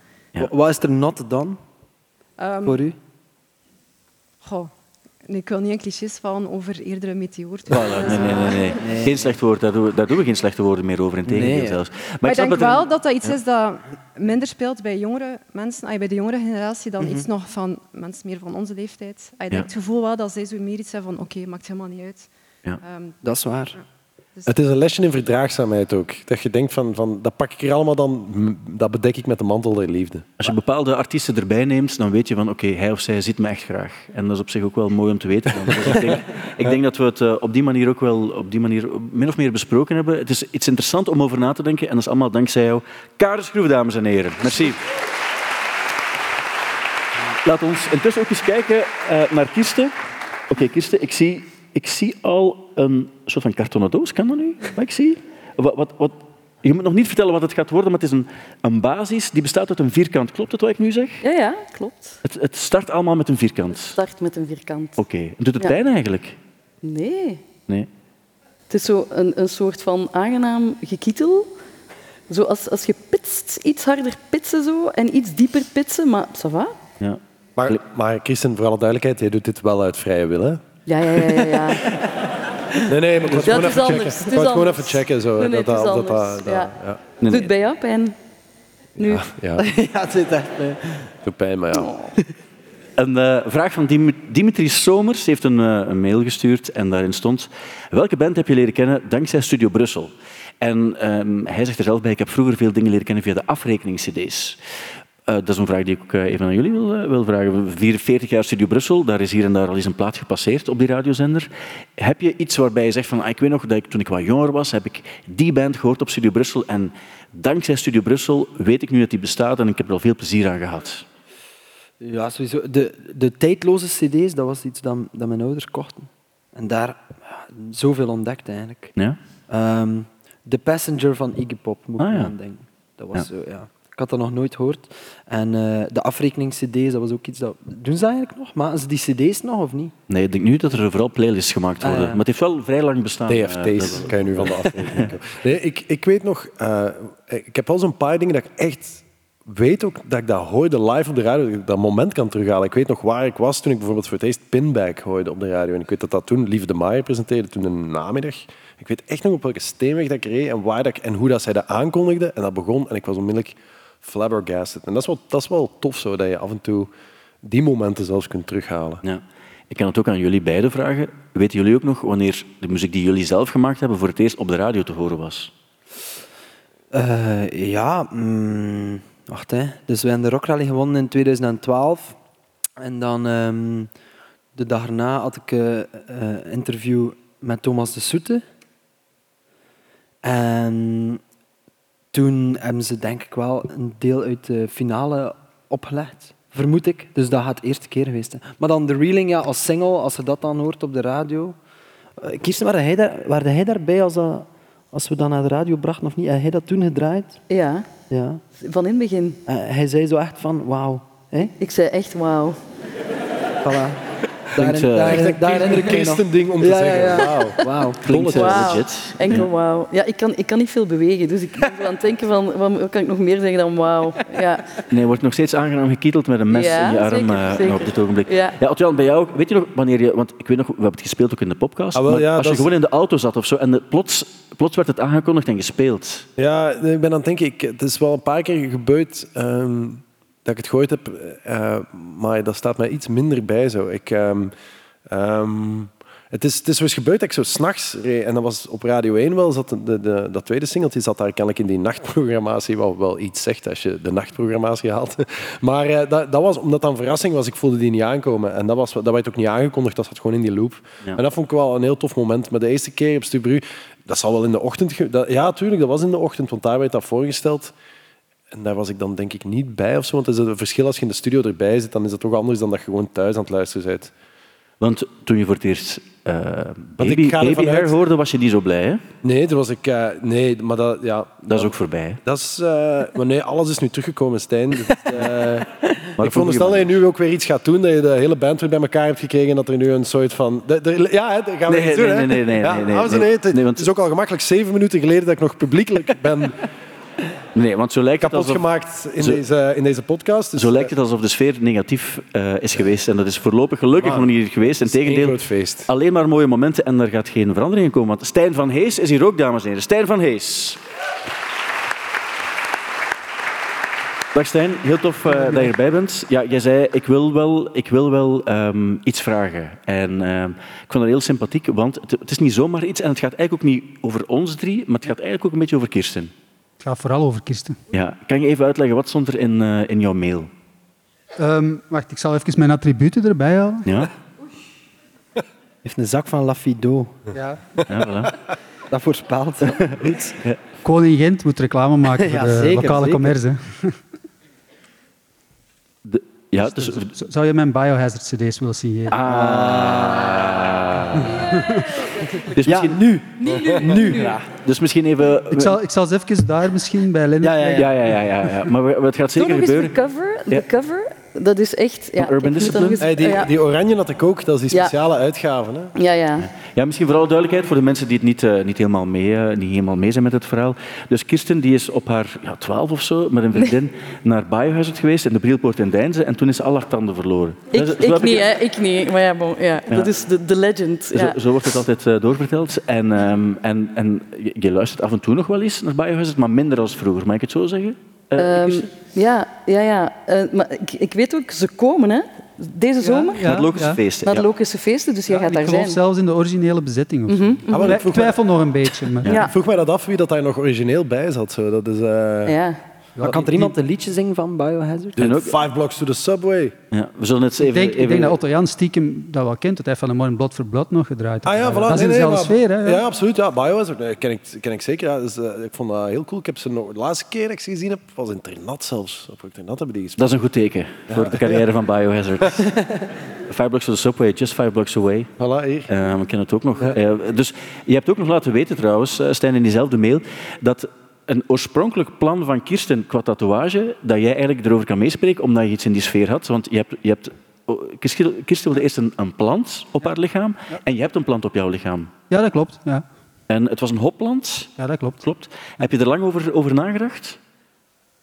Wat is er not dan Ehm, voor u? goh, ik wil niet in clichés vallen over eerder een meteoor. Voilà, nee, nee, nee, nee. Geen slecht woord, daar doen, we, daar doen we geen slechte woorden meer over, in tegendeel Nee. zelfs. Maar, Maar ik denk dat er- wel dat dat iets is dat minder speelt bij jongere mensen, bij de jongere generatie, dan iets nog van mensen meer van onze leeftijd. Ik Ja. denk het gevoel wel dat zij zo meer iets hebben van oké, maakt helemaal niet uit. Ja. Ehm, Dat is waar. Het is een lesje in verdraagzaamheid ook. Dat je denkt van, van dat pak ik er allemaal dan, dat bedek ik met de mantel der liefde. Als je bepaalde artiesten erbij neemt, dan weet je van oké, hij of zij ziet me echt graag. En dat is op zich ook wel mooi om te weten. Dus ik, denk, ik denk dat we het eh, op die manier ook wel op die manier min of meer besproken hebben. Het is iets interessants om over na te denken en dat is allemaal dankzij jou. Karen Schroef, dames en heren. Merci. Laat ons intussen ook eens kijken eh, naar Kirsten. Oké, Kirsten, ik zie, ik zie al een soort van kartonnen doos. Kan dat nu? Wat ik zie? Wat, wat, wat, je moet nog niet vertellen wat het gaat worden, maar het is een, een basis die bestaat uit een vierkant. Klopt het wat ik nu zeg? Ja, ja, klopt. Het, het start allemaal met een vierkant. Start met een vierkant. Oké. En Doet het Ja. pijn eigenlijk? Nee, Nee. het is zo een, een soort van aangenaam gekietel. Zo als, als je pitst, iets harder pitsen zo, en iets dieper pitsen, maar ça va. Ja. Maar, maar Christen, voor alle duidelijkheid, jij doet dit wel uit vrije wil, hè? Ja, ja, ja, ja. ja. Nee, nee, maar ik wou het gewoon is even anders, checken. het Ik wou gewoon even checken. Zo, Nee, nee, dat, dat, dat, dat- ja. ja. Nee, Doet bij jou pijn? Nu? Ja, ja, het zit echt bij. doet pijn, maar ja. Een eh, vraag van Dim- Dimitri Somers heeft een, eh, een mail gestuurd en daarin stond welke band heb je leren kennen dankzij Studio Brussel? En ehm, hij zegt er zelf bij, ik heb vroeger veel dingen leren kennen via de afrekeningscd's. Eh, dat is een vraag die ik ook eh, even aan jullie wil, eh, wil vragen. 44 jaar Studio Brussel, daar is hier en daar al eens een plaat gepasseerd op die radiozender. Heb je iets waarbij je zegt van, ah, ik weet nog dat ik toen ik wat jonger was, heb ik die band gehoord op Studio Brussel en dankzij Studio Brussel weet ik nu dat die bestaat en ik heb er al veel plezier aan gehad. Ja, sowieso. De, de tijdloze cd's, dat was iets dat, dat mijn ouders kochten. En daar ja, zoveel ontdekt eigenlijk. Ja? Ehm, The Passenger van Iggy Pop, moet ik Ah, ja. aan denken. Dat was zo, ja. Ik had dat nog nooit gehoord. En eh, de afrekenings-cd's, dat was ook iets dat... Doen ze eigenlijk nog? Maken ze die cd's nog of niet? Nee, ik denk nu dat er vooral playlists gemaakt Ah, worden. Maar het heeft wel vrij lang bestaan. eh, TFT's dat- kan je nu van de afrekening. Nee, ik, ik weet nog, eh, ik heb wel zo'n paar dingen dat ik echt weet ook dat ik dat hoorde live op de radio, dat ik dat moment kan terughalen. Ik weet nog waar ik was toen ik bijvoorbeeld voor het eerst Pinback hoorde op de radio. En ik weet dat dat toen Lieve de Maier presenteerde, toen een namiddag. Ik weet echt nog op welke steenweg dat ik reed en, waar dat ik, en hoe dat zij dat aankondigde. En dat begon en ik was onmiddellijk flabbergasted. En dat is wel, dat is wel tof zo, dat je af en toe die momenten zelfs kunt terughalen. Ja. Ik kan het ook aan jullie beiden vragen. Weten jullie ook nog wanneer de muziek die jullie zelf gemaakt hebben voor het eerst op de radio te horen was? Eh, ja, mm, wacht hè. Dus we hebben de Rock Rally gewonnen in 2012. En dan ehm, de dag erna had ik een interview met Thomas de Soete. En toen hebben ze denk ik wel een deel uit de finale opgelegd. Vermoed ik. Dus dat gaat de eerste keer geweest. Maar dan de reeling ja, als single, als je dat dan hoort op de radio. Uh, Kirsten, waar hij, daar, waar hij daarbij als, dat, als we dat naar de radio brachten of niet? Heb hij dat toen gedraaid? Ja, Ja. van in het begin. Uh, hij zei zo echt van, wauw. Ik zei echt wauw. Voilà. Klinkt, Daarin- eh, daarin- Echt een christending om te Ja, zeggen. ja. Wauw. Wauw. Klinkt eh, Wauw. legit. Enkel wauw. Ja, ik kan, ik kan niet veel bewegen, dus ik ben aan het denken van, wat kan ik nog meer zeggen dan wauw? Ja. Nee, je wordt nog steeds aangenaam gekieteld met een mes Ja, in je arm zeker, eh, zeker. op dit ogenblik. Ja. Ja, bij jou, ook- weet je nog wanneer je, want ik weet nog, we hebben het gespeeld ook in de podcast, Ah, wel, maar als je gewoon in de auto zat of zo en de- plots, plots werd het aangekondigd en gespeeld. Ja, nee, ik ben aan het denken, ik, het is wel een paar keer gebeurd ehm, dat ik het gehoord heb, eh, maar dat staat mij iets minder bij zo. Ik, ehm, ehm, het, is, het is eens gebeurd dat ik zo s'nachts reed, en dat was op Radio 1 wel, zat de, de, dat tweede singeltje zat daar kennelijk in die nachtprogrammatie, wat wel iets zegt als je de nachtprogrammatie haalt. Maar eh, dat, dat was omdat dat een verrassing was, ik voelde die niet aankomen. En dat, was, dat werd ook niet aangekondigd, dat zat gewoon in die loop. Ja. En dat vond ik wel een heel tof moment. Maar de eerste keer op Stubru, dat zal wel in de ochtend... Dat, ja, tuurlijk, dat was in de ochtend, want daar werd dat voorgesteld. En daar was ik dan denk ik niet bij of zo. Want het is een verschil als je in de studio erbij zit, dan is het toch anders dan dat je gewoon thuis aan het luisteren bent. Want toen je voor het eerst ik baby, baby hair hoorde, was je niet zo blij, hè? Nee, toen was ik... eh, nee, maar dat... Ja, Dat is ook voorbij. Dat is... eh, maar nee, alles is nu teruggekomen, Stijn. Dus, Maar ik veronderstel dat je nu ook weer iets gaat doen, dat je de hele band weer bij elkaar hebt gekregen en dat er nu een soort van... de- de- ja, hè, dat gaan we Nee, iets doen, nee, hè. nee, nee, ja, nee, nee, nee. heren, het- Nee, want- Het is ook al gemakkelijk zeven minuten geleden dat ik nog publiekelijk ben Nee, want zo lijkt het kapot alsof, gemaakt in, Zo- deze, in deze podcast. Dus, zo lijkt het alsof de sfeer negatief eh, is geweest. En dat is voorlopig gelukkig Ah, nog niet geweest. Het Integendeel, groot feest. alleen maar mooie momenten en er gaat geen verandering in komen. Want Stijn van Hees is hier ook, dames en heren. Stijn van Hees. Dag Stijn, heel tof eh, dat je erbij bent. Ja, jij zei, ik wil wel, ik wil wel ehm, iets vragen. En ehm, ik vond dat heel sympathiek, want het, het is niet zomaar iets en het gaat eigenlijk ook niet over ons drie, maar het gaat eigenlijk ook een beetje over Kirsten. Het gaat vooral over Kirsten. Ja, kan je even uitleggen, wat stond er in, eh, in jouw mail? Ehm, wacht, ik zal even mijn attributen erbij halen. Ja? heeft een zak van Lafido. Ja. Ja, voilà. Dat voorspelt. Goed. Koning Gent moet reclame maken voor Ja, de zeker, lokale zeker. commerce. De, ja, dus... Z- Zou je mijn biohazard cd's willen signeren? Ah. Dus Ja, misschien, nu. Nu. Ja. dus misschien even... Ik zal, ik zal eens even daar misschien bij Lennart Ja, ja. Ja, ja, ja, ja. Maar het gaat zeker nog eens de gebeuren. cover. De Ja. cover, dat is echt... Ja, Urban Discipline? Hey, die, ja. die oranje had ik ook, dat is die Ja. speciale uitgave. Hè? ja, ja. Ja, misschien vooral duidelijkheid voor de mensen die het niet, eh, niet, helemaal, mee, eh, niet helemaal mee zijn met het verhaal. Dus Kirsten die is op haar ja, 12 of zo met een vriendin naar Biohazard geweest in de Brielpoort in Deinze en toen is ze al haar tanden verloren. Ik, Dus zo ik heb niet, hè. Ik niet. Maar ja, bon, ja. Ja. dat is de, de legend. Ja. Zo, zo wordt het altijd eh, doorverteld. En, ehm, en, en je, je luistert af en toe nog wel eens naar Biohazard, maar minder als vroeger. Mag ik het zo zeggen? Eh, Ehm, ja, ja, ja. Eh, maar ik, ik weet ook, ze komen, hè. Deze zomer. Ja, naar de logische ja. feesten. Naar de ja. Logische feesten, dus jij Ja, gaat ik daar geloof zijn. zelfs in de originele bezetting. Of zo. Mhm, Ah, ik Ik mij, twijfel nog een beetje. Maar... Ja. ik vroeg mij dat af wie dat daar nog origineel bij zat. Zo. Dat is, eh, Ja. Maar kan er iemand een liedje zingen van Biohazard? En ook- Five blocks to the subway. Ja, we zullen het eens Ik even... denk, ik even- denk dat Otto Jan stiekem dat wel kent. Dat hij van de Morgen Blood for Blood nog gedraaid Ah ja, voilà. Dat is in nee, dezelfde sfeer. Hè? Ja, absoluut. Ja, Biohazard nee, ken, ik, ken ik zeker. Ja. Dus, eh, ik vond dat heel cool. Ik heb ze nog, de laatste keer dat ik ze gezien heb, was in Ternat zelfs. Op Ternat hebben die gespeeld. Dat is een goed teken voor de carrière van Biohazard. five blocks to the subway, just five blocks away. Voilà, hier. Eh, we kennen het ook nog. Eh, dus je hebt ook nog laten weten trouwens, eh, Stijn, in diezelfde mail, dat een oorspronkelijk plan van Kirsten qua tatoeage, dat jij eigenlijk erover kan meespreken, omdat je iets in die sfeer had. Want je hebt... Je hebt oh, Kirsten wilde eerst een, een plant op haar lichaam en je hebt een plant op jouw lichaam. Ja, dat klopt. Ja. En het was een hopplant, ja, dat klopt. klopt. Heb je er lang over, over nagedacht?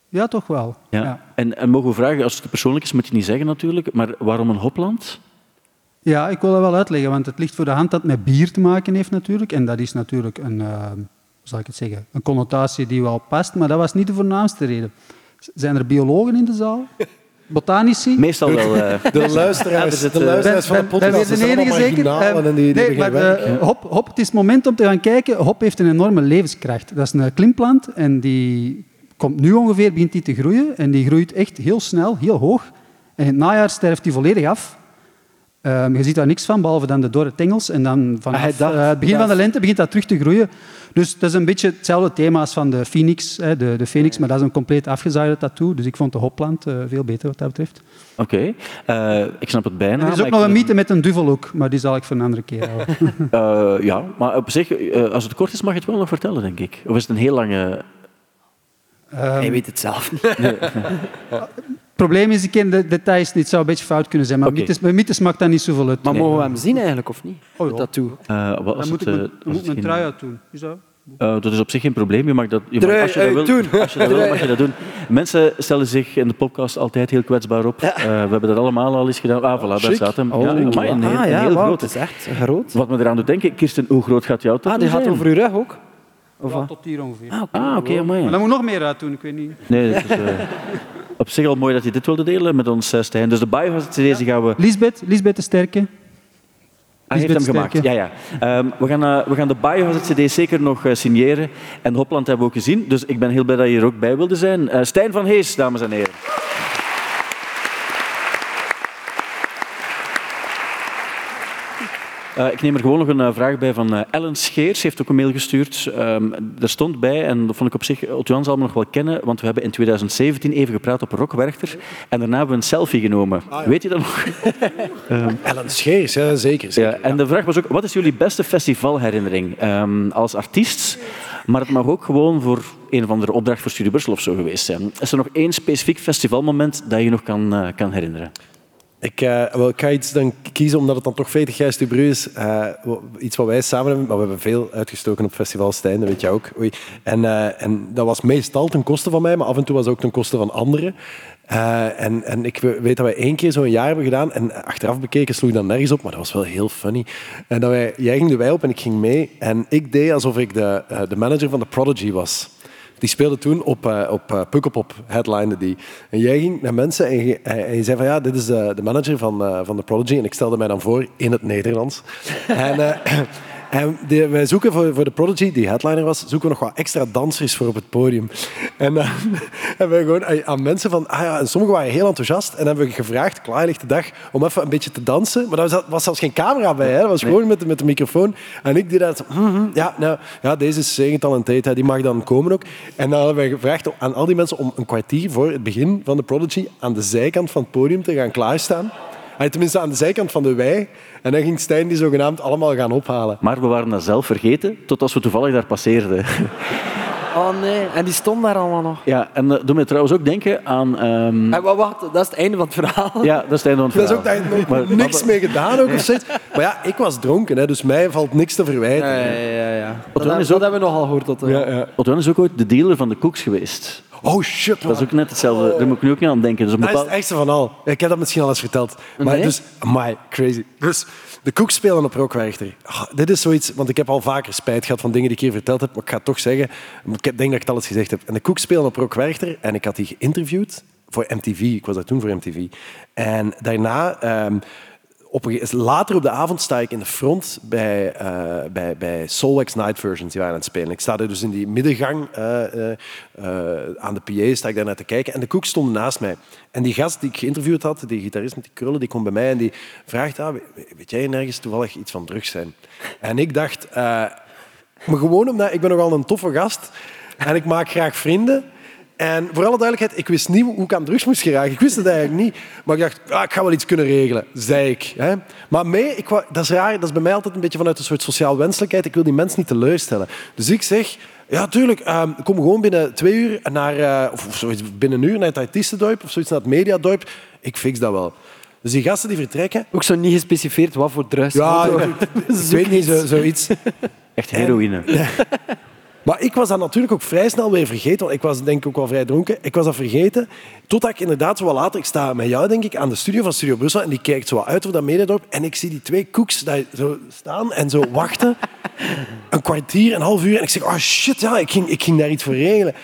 Ja, toch wel. Ja. Ja. En, en mogen we vragen, als het persoonlijk is, moet je niet zeggen natuurlijk, maar waarom een hopland? Ja, ik wil dat wel uitleggen, want het ligt voor de hand dat het met bier te maken heeft natuurlijk. En dat is natuurlijk een, eh, zal ik het zeggen, een connotatie die wel past, maar dat was niet de voornaamste reden. Zijn er biologen in de zaal? botanici. Meestal wel. eh, De er luisteraars, zit, de eh, luisteraars van de Ben- ben podcast weer zijn de enige zeker? marginalen Eh, en die, die nee, maar eh, hop, hop, het is het moment om te gaan kijken. Hop heeft een enorme levenskracht. Dat is een klimplant en die komt nu ongeveer, begint die te groeien. En die groeit echt heel snel, heel hoog. En in het najaar sterft die volledig af. Ehm, je ziet daar niks van, behalve dan de dorre tengels. En dan vanaf dacht- eh, het begin van de lente begint dat terug te groeien. Dus dat is een beetje hetzelfde thema als van de phoenix, hè, de, de phoenix, maar dat is een compleet afgezaaide tattoo. Dus ik vond de hopplant eh, veel beter wat dat betreft. Oké, Eh, ik snap het bijna. En er is ook nog ik- een mythe met een duvelhoek, maar die zal ik voor een andere keer houden. Eh, ja, maar op zich, eh, als het kort is, mag je het wel nog vertellen, denk ik. Of is het een heel lange... Ehm, Hij weet het zelf niet. Het probleem is, ik ken de details niet. Het zou een beetje fout kunnen zijn, maar Oké. mythes, bij mythes maakt dat niet zoveel uit. Maar Nee. mogen we hem zien eigenlijk, of niet? Oh, Dat ja. tattoo. eh, wat Dan als moet ik het, mijn, eh, moet mijn geen- trui uit doen. Is dat? Eh, dat is op zich geen probleem. Je mag dat, je mag, als, je dat wil, als je dat wil, mag je dat doen. Mensen stellen zich in de podcast altijd heel kwetsbaar op. Eh, we hebben dat allemaal al eens gedaan. Ah, voilà, daar staat hem. Oh, ja, amai, een, ah, een ja, heel het is echt groot. Wat me eraan doet denken, Kirsten, hoe groot gaat jouw Ah, tattoo die gaat over uw rug ook? Of Ja, wat? tot hier ongeveer. Ah, oké. Ah, oké, amai. Maar dan moet nog meer uit doen, ik weet niet. Nee, dat is, eh, op zich al mooi dat je dit wilde delen met ons, eh, Stijn. Dus de Biohazard die gaan we... Lisbeth, Lisbeth de Sterke. Hij heeft hem gemaakt. Ja, ja. Ehm, we, gaan, eh, we gaan de Biohazard CD zeker nog eh, signeren. En Hopland hebben we ook gezien. Dus ik ben heel blij dat je er ook bij wilde zijn. Eh, Stijn van Hees, dames en heren. Eh, ik neem er gewoon nog een eh, vraag bij van eh, Ellen Scheers. Ze heeft ook een mail gestuurd. Ehm, er stond bij, en dat vond ik op zich... Otto Jan zal me nog wel kennen, want we hebben in 2017 even gepraat op Rockwerchter. En daarna hebben we een selfie genomen. Weet je dat nog? Ellen Scheers, ja, zeker. zeker. Ja, en de vraag was ook, wat is jullie beste festivalherinnering Ehm, als artiest? Maar het mag ook gewoon voor een of andere opdracht voor Studio Brussel of zo geweest zijn. Is er nog één specifiek festivalmoment dat je nog kan, kan herinneren? Ik, eh, wel, ga iets dan kiezen, omdat het dan toch 40 jaar Stubru is. eh, iets wat wij samen hebben, maar we hebben veel uitgestoken op Festival Stijn, dat weet je ook. Oei. En, eh, en dat was meestal ten koste van mij, maar af en toe was het ook ten koste van anderen. En, en ik we- weet dat wij één keer zo'n jaar hebben gedaan en achteraf bekeken sloeg dat nergens op, maar dat was wel heel funny. En dat wij, jij ging de wei op en ik ging mee en ik deed alsof ik de, de manager van de Prodigy was. Die speelde toen op, eh op eh, Pukkelpop, headline die. En jij ging naar mensen en je, zei van ja, dit is de, de manager van, eh, van de Prodigy. En ik stelde mij dan voor in het Nederlands. en en die- wij zoeken voor, voor de Prodigy, die headliner was, zoeken we nog wat extra dansers voor op het podium. En dan hebben we gewoon aan- aan mensen van, ah ja, en sommigen waren heel enthousiast en hebben we gevraagd, klaarlichte dag, om even een beetje te dansen. Maar daar was, was zelfs geen camera bij, hè. dat was gewoon met, de- met de microfoon. En ik zo, mhm, ja, nou, ja, deze is zeer getalenteerd, die mag dan komen ook. En dan hebben wij gevraagd aan al die mensen om een kwartier voor het begin van de Prodigy aan de zijkant van het podium te gaan klaarstaan. Allee, Tenminste, aan de zijkant van de wei. En dan ging Stijn die zogenaamd allemaal gaan ophalen. Maar we waren dat zelf vergeten, tot als we toevallig daar passeerden. Oh nee, en die stond daar allemaal nog. Ja, en dat doet me trouwens ook denken aan... ehm, En wa- wacht, dat is het einde van het verhaal. ja, dat is het einde van het Dat is ook verhaal. daar nog Maar- niks mee gedaan ook of zoiets. Maar ja, ik was dronken, hè, dus mij valt niks te verwijten. Ja, ja, ja. ja. Dat, is dat ook- hebben we nogal gehoord. Tot, Ja, ja. Jan is ook ooit de dealer van de koeks geweest. Oh shit, man. Dat is ook net hetzelfde. Daar moet ik nu ook niet aan denken. Dus Dat is het ergste van al. Ik heb dat misschien al eens verteld. Maar Nee? dus, my crazy. Dus de koeks spelen op Rockwerchter. Ah, dit is zoiets, want ik heb al vaker spijt gehad van dingen die ik hier verteld heb, maar ik ga het toch zeggen. Ik denk dat ik het al eens gezegd heb. En de koeks spelen op Rockwerchter en ik had die geïnterviewd voor MTV. Ik was daar toen voor MTV. En daarna... ehm, op later op de avond sta ik in de front bij, eh bij, bij Solwax Night Versions. Die waren aan het spelen. Ik sta er dus in die middengang eh, eh, aan de PA, sta ik daar naar te kijken. En de koek stond naast mij. En die gast die ik geïnterviewd had, die gitarist met die krullen, die komt bij mij en die vraagt, ah, weet, jij nergens toevallig iets van drugs zijn? En ik dacht, maar gewoon omdat ik ben nogal een toffe gast en ik maak graag vrienden. En voor alle duidelijkheid, ik wist niet hoe ik aan drugs moest geraken. Ik wist het eigenlijk niet. Maar ik dacht, ah, ik ga wel iets kunnen regelen, zei ik. Hè. Maar mee, ik dat is raar, dat is bij mij altijd een beetje vanuit een soort sociaal wenselijkheid. Ik wil die mensen niet teleurstellen. Dus ik zeg, ja, tuurlijk, ehm, kom gewoon binnen twee uur naar, eh, of, of zoiets, binnen een uur naar het artiestendorp of zoiets naar het mediadorp. Ik fix dat wel. Dus die gasten die vertrekken, Ook zo niet gespecificeerd wat voor drugs. ja, ik, ik weet niet, zo, zoiets. Echt heroïne. Maar ik was dat natuurlijk ook vrij snel weer vergeten, want ik was denk ik ook wel vrij dronken. Ik was dat vergeten, totdat ik inderdaad zo later, ik sta met jou denk ik aan de studio van Studio Brussel en die kijkt zo uit over dat mediadorp en ik zie die twee koeks daar zo staan en zo wachten. Een kwartier, een half uur en ik zeg, oh shit, ja, ik ging, ik ging daar iets voor regelen.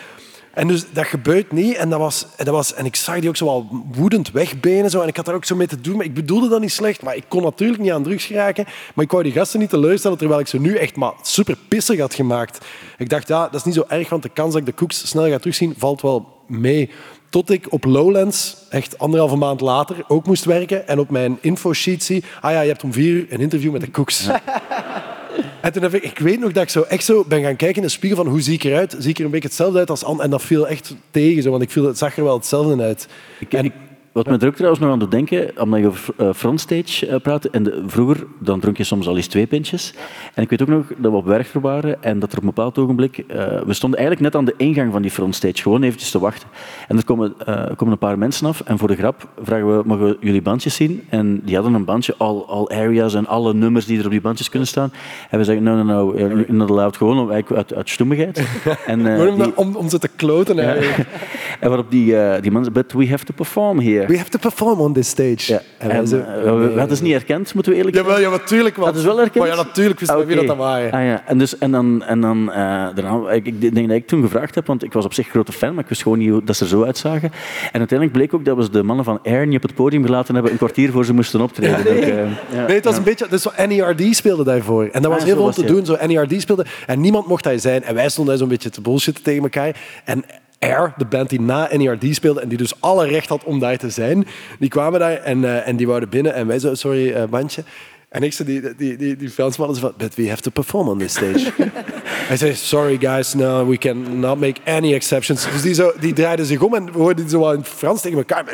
En dus dat gebeurt niet. En, dat was, en dat was, en ik zag die ook zo wel woedend wegbenen. Zo, en ik had daar ook zo mee te doen. Maar ik bedoelde dat niet slecht. Maar ik kon natuurlijk niet aan drugs geraken. Maar ik wou die gasten niet teleurstellen. Terwijl ik ze nu echt maar super pissig had gemaakt. Ik dacht, ja, dat is niet zo erg. Want de kans dat ik de koeks snel ga terugzien, valt wel mee. Tot ik op Lowlands, echt anderhalve maand later, ook moest werken. En op mijn infosheet zie, ah ja, je hebt om vier uur een interview met de koeks. En toen heb ik, ik weet nog dat ik zo echt zo ben gaan kijken in de spiegel van hoe zie ik eruit? Zie ik er een beetje hetzelfde uit als Anne? En dat viel echt tegen, zo, want ik viel, het zag er wel hetzelfde uit. En wat me er ook trouwens nog aan doet denken, omdat je over uh, frontstage uh, praat, en de, vroeger dan dronk je soms al eens twee pintjes. En ik weet ook nog dat we op Werchter waren en dat er op een bepaald ogenblik, uh, we stonden eigenlijk net aan de ingang van die frontstage, gewoon eventjes te wachten. En er komen, komen een paar mensen af en voor de grap vragen we, mogen we jullie bandjes zien? En die hadden een bandje, all, all areas en alle nummers die er op die bandjes kunnen staan. En we zeggen, no, no, no, not allowed, gewoon uit, uit stoemigheid. en, die, om, om ze te kloten eigenlijk. Ja. en waarop die, die man zei, but we have to perform here. We have to perform on this stage. Ja. En, en, uh, we, we hadden ze niet herkend, moeten we eerlijk zeggen. Jawel, ja, natuurlijk wel. Hadden ze wel herkend? Maar ja, natuurlijk wisten ah, okay. wie dat waren. Ah, ja. En, dus, en dan, en dan uh, daarna, ik, ik, denk dat ik toen gevraagd heb, want ik was op zich grote fan, maar ik wist gewoon niet hoe dat ze er zo uitzagen. En uiteindelijk bleek ook dat we de mannen van Air niet op het podium gelaten hebben, een kwartier voor ze moesten optreden. Ja, nee. Ook, uh, ja. nee, het was een beetje... Dus zo NERD speelde daarvoor. En dat was ah, heel veel om te doen. Zo NERD speelde. En niemand mocht hij zijn. En wij stonden daar zo'n beetje te bullshitten tegen elkaar. En Air, de band die na NERD speelde en die dus alle recht had om daar te zijn, die kwamen daar en, uh, en die wouden binnen en wij zo, sorry, uh, bandje. En ik zei, die, die, die, die Fransman van, but we have to perform on this stage. Hij zei, sorry guys, no, we can not make any exceptions. Dus die, zo, die draaiden zich om en we hoorden zo in Frans tegen elkaar.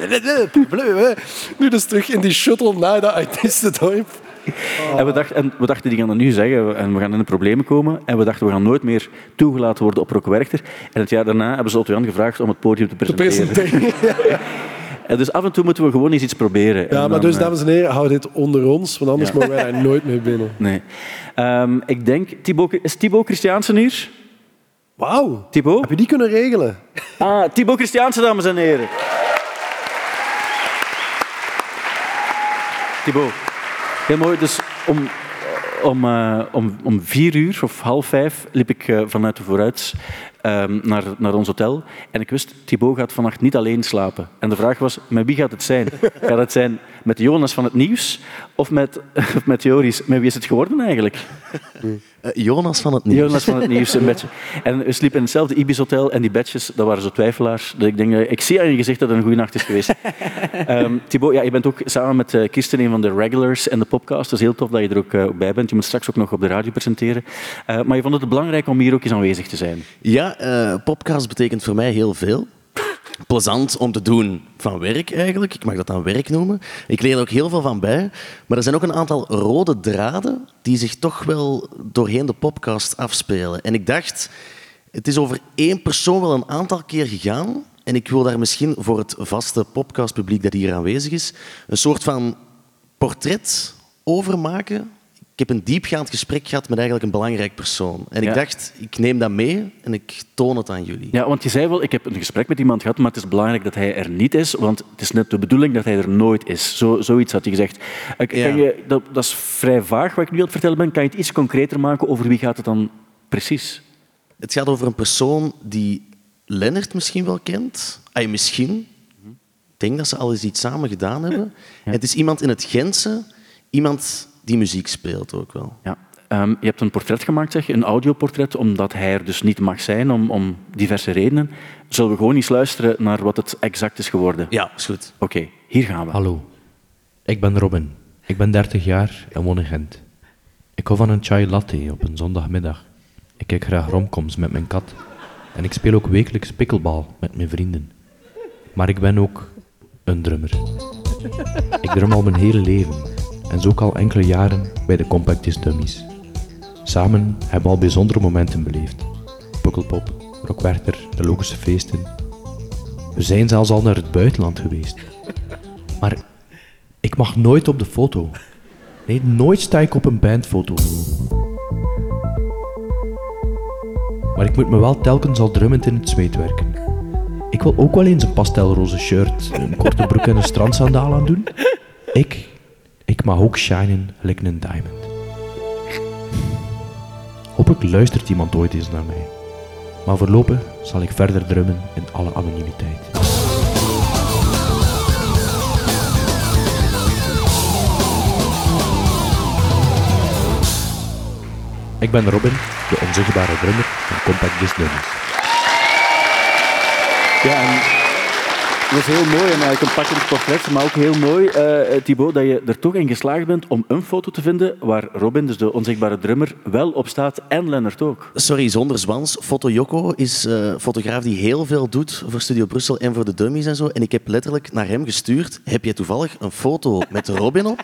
Nu dus terug in die shuttle naar dat artiestendorp. En, we dachten, en we dachten, die gaan dat nu zeggen en we gaan in de problemen komen. En we dachten, we gaan nooit meer toegelaten worden op Rock Werchter. En het jaar daarna hebben ze Otto Jan gevraagd om het podium te presenteren. Te presenteren. En dus af en toe moeten we gewoon eens iets proberen. Ja, maar dan, dus, dames en heren, hou dit onder ons, want anders ja. mogen wij daar nooit meer binnen. Nee. Um, ik denk, Thibaut, is Thibaut Christiaansen hier? Wauw. Thibaut? Heb je die kunnen regelen? Ah, Thibaut Christiaansen, dames en heren. Thibaut. Heel mooi. Dus om, om, uh, om, om vier uur of half vijf liep ik uh, vanuit de vooruit um, naar, naar ons hotel. En ik wist, Thibaut gaat vannacht niet alleen slapen. En de vraag was, met wie gaat het zijn? Gaat het zijn met Jonas van het Nieuws of met, met Joris? Met wie is het geworden eigenlijk? Uh, Jonas van het Nieuws. Jonas van het Nieuws, een bedje. En we sliepen in hetzelfde Ibis-hotel en die bedjes, dat waren zo twijfelaars. Dat ik, denk, ik zie aan je gezicht dat het een goede nacht is geweest. um, Thibaut, ja, je bent ook samen met uh, Kirsten een van de regulars en de podcast. Is heel tof dat je er ook uh, bij bent. Je moet straks ook nog op de radio presenteren. maar je vond het belangrijk om hier ook eens aanwezig te zijn. Ja, podcast betekent voor mij heel veel plezant om te doen van werk eigenlijk. Ik mag dat dan werk noemen. Ik leer er ook heel veel van bij. Maar er zijn ook een aantal rode draden die zich toch wel doorheen de podcast afspelen. En ik dacht, het is over één persoon wel een aantal keer gegaan. En ik wil daar misschien voor het vaste podcastpubliek dat hier aanwezig is, een soort van portret over maken ik heb een diepgaand gesprek gehad met eigenlijk een belangrijk persoon. En ik dacht, ik neem dat mee en ik toon het aan jullie. Ja, want je zei wel, ik heb een gesprek met iemand gehad, maar het is belangrijk dat hij er niet is, want het is net de bedoeling dat hij er nooit is. Zo, zoiets had hij gezegd. Eh, kan ja. je, dat, dat, is vrij vaag wat ik nu aan het vertellen ben. Kan je het iets concreter maken over wie gaat het dan precies? Het gaat over een persoon die Lennart misschien wel kent. Ay, misschien. Ik denk dat ze al eens iets samen gedaan hebben. Ja. Het is iemand in het Gentse, iemand die muziek speelt ook wel. Ja. Um, je hebt een portret gemaakt, zeg je, een audioportret, omdat hij er dus niet mag zijn, om, om diverse redenen. Zullen we gewoon eens luisteren naar wat het exact is geworden? Ja, is goed. Oké, okay, hier gaan we. Hallo, ik ben Robin. Ik ben 30 jaar en woon in Gent. Ik hou van een chai latte op een zondagmiddag. Ik kijk graag romcoms met mijn kat. En ik speel ook wekelijks pikkelbal met mijn vrienden. Maar ik ben ook een drummer. Ik drum al mijn hele leven en zo ook al enkele jaren bij de Compactist Dummies. Samen hebben we al bijzondere momenten beleefd. Pukkelpop, Rockwerchter, de Logische feesten. We zijn zelfs al naar het buitenland geweest. Maar ik mag nooit op de foto. Nee, nooit sta ik op een bandfoto. Maar ik moet me wel telkens al drummend in het zweet werken. Ik wil ook wel eens een pastelroze shirt, een korte broek en een strandsandaal aan doen. Ik, ik mag ook shinen gelijk een diamond. Hopelijk luistert iemand ooit eens naar mij. Maar voorlopig zal ik verder drummen in alle anonimiteit. Ik ben Robin, de onzichtbare drummer van Compact Disc. Ja, dat is heel mooi en eigenlijk een pakkend portret, maar ook heel mooi, eh Thibaut, dat je er toch in geslaagd bent om een foto te vinden waar Robin, dus de onzichtbare drummer, wel op staat en Lennart ook. Sorry, zonder zwans. Foto Joko is eh, een fotograaf die heel veel doet voor Studio Brussel en voor de dummies en zo. En ik heb letterlijk naar hem gestuurd. Heb je toevallig een foto met Robin op?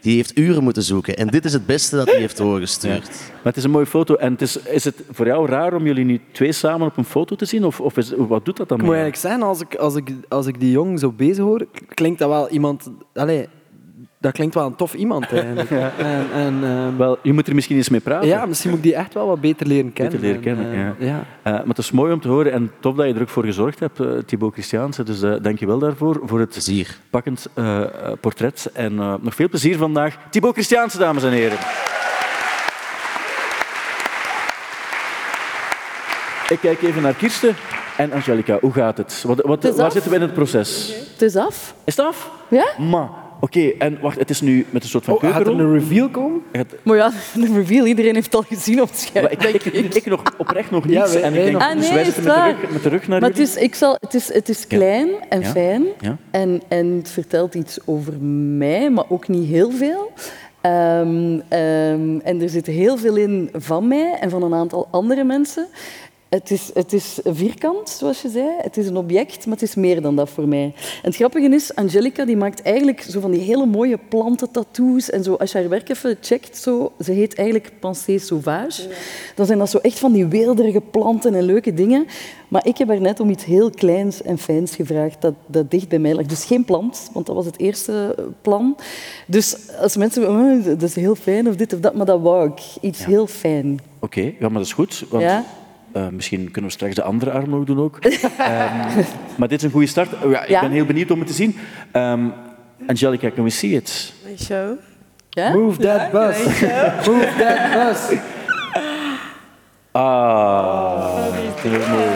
Die heeft uren moeten zoeken. En dit is het beste dat hij heeft doorgestuurd. Maar het is een mooie foto. En het is, is het voor jou raar om jullie nu twee samen op een foto te zien? Of, of is, wat doet dat dan Ik moet eigenlijk zeggen, als ik, als, ik, als ik die jong zo bezig hoor, klinkt dat wel iemand... Allez, dat klinkt wel een tof iemand eigenlijk. Ja. En, en, ehm, Wel, je moet er misschien eens mee praten. ja, misschien moet ik die echt wel wat beter leren kennen. Beter leren kennen, En, eh, ja. ja. Eh, maar het is mooi om te horen en tof dat je er ook voor gezorgd hebt, eh, Thibaut Christiaanse. Dus eh dank je wel daarvoor, voor het Plezier. pakkend portret. En eh, nog veel plezier vandaag. Thibaut Christiaanse, dames en heren. Ik kijk even naar Kirsten en Angelica. Hoe gaat het? Wat, wat, Het waar af. zitten we in het proces? Het is af. Is het af? Ja? Ma. Oké, en wacht, het is nu met een soort van Oh, gaat er een reveal komen? Het- Maar ja, de reveal, iedereen heeft het al gezien op het scherm. Maar ik, ik, ik, ik nog oprecht nog niet. Ja, wij- en ik wij denk, nog Ah, dus nee, wij is zitten met de, rug, met de rug naar Maar het jullie. is, ik zal, het is, het is klein en Ja. fijn. Ja. En, en het vertelt iets over mij, maar ook niet heel veel. Ehm, ehm, en er zit heel veel in van mij en van een aantal andere mensen. Het is, het is vierkant, zoals je zei. Het is een object, maar het is meer dan dat voor mij. En het grappige is, Angelica die maakt eigenlijk zo van die hele mooie plantentattoos. En zo, als je haar werk even checkt, zo, ze heet eigenlijk Pensée Sauvage. Dan zijn dat zo echt van die weelderige planten en leuke dingen. Maar ik heb haar net om iets heel kleins en fijns gevraagd dat, dat dicht bij mij lag. Dus geen plant, want dat was het eerste plan. Dus als mensen oh, dat is heel fijn of dit of dat, maar dat wou ik. Iets heel fijn. Oké, ja, maar dat is goed. Want Ja? Eh, misschien kunnen we straks de andere arm nog doen ook. Ehm, maar dit is een goede start. Oh ja, ik Ja? ben heel benieuwd om het te zien. Ehm, Angelica, can we see it? My show. Ja? Move that bus. Move that bus. Ah, is mooi.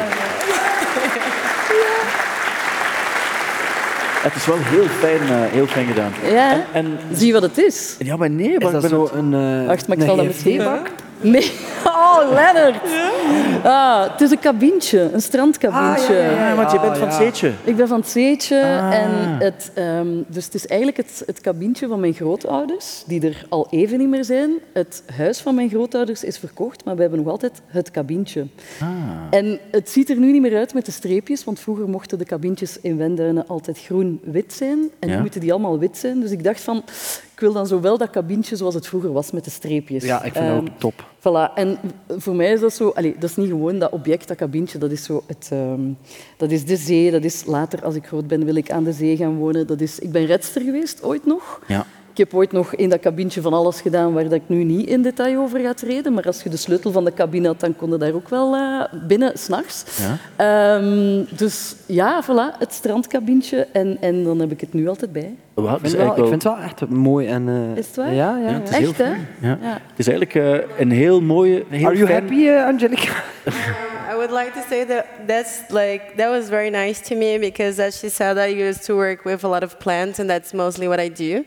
Het is wel heel fijn, eh, heel fijn gedaan. Ja? En, en- Zie je wat het is? ja, maar nee, Is maar ik ben een... eh, Wacht, maar ik zal dat meteen bak? Nee. Oh, Leonard. Ah, het is een cabintje, een strandkabintje. Ja, want je bent van het zeetje. Ik ben van het Zeetje Ah. en het, ehm, dus het is eigenlijk het, het kabintje van mijn grootouders, die er al even niet meer zijn. Het huis van mijn grootouders is verkocht, maar we hebben nog altijd het kabintje. Ah. En het ziet er nu niet meer uit met de streepjes, want vroeger mochten de kabintjes in Wenduinen altijd groen-wit zijn. En Ja. nu moeten die allemaal wit zijn. Dus ik dacht van, ik wil dan zowel dat kabintje zoals het vroeger was met de streepjes. Ja, ik vind dat Ehm, ook top. Voilà. En voor mij is dat zo... Allee, dat is niet gewoon dat object, dat kabintje. Dat is, zo het, ehm, dat is de zee. Dat is later, als ik groot ben, wil ik aan de zee gaan wonen. Dat is, ik ben redster geweest, ooit nog. Ja. Ik heb ooit nog in dat kabintje van alles gedaan waar dat ik nu niet in detail over ga treden. Maar als je de sleutel van de cabine had, dan kon je daar ook wel eh, binnen, s'nachts. Ja. Ehm, dus ja, voilà, het strandkabintje. En, en dan heb ik het nu altijd bij. Ik vind, wel, ik vind het wel echt mooi. En, eh, Is het waar? Ja, ja. Het is heel Echt, hè? fijn. Ja. Ja. Het is eigenlijk eh, een heel mooie... Heel Are you fijn- happy, Angelica? I would like to say that that's like that was very nice to me because as she said I used to work with a lot of plants and that's mostly what I do.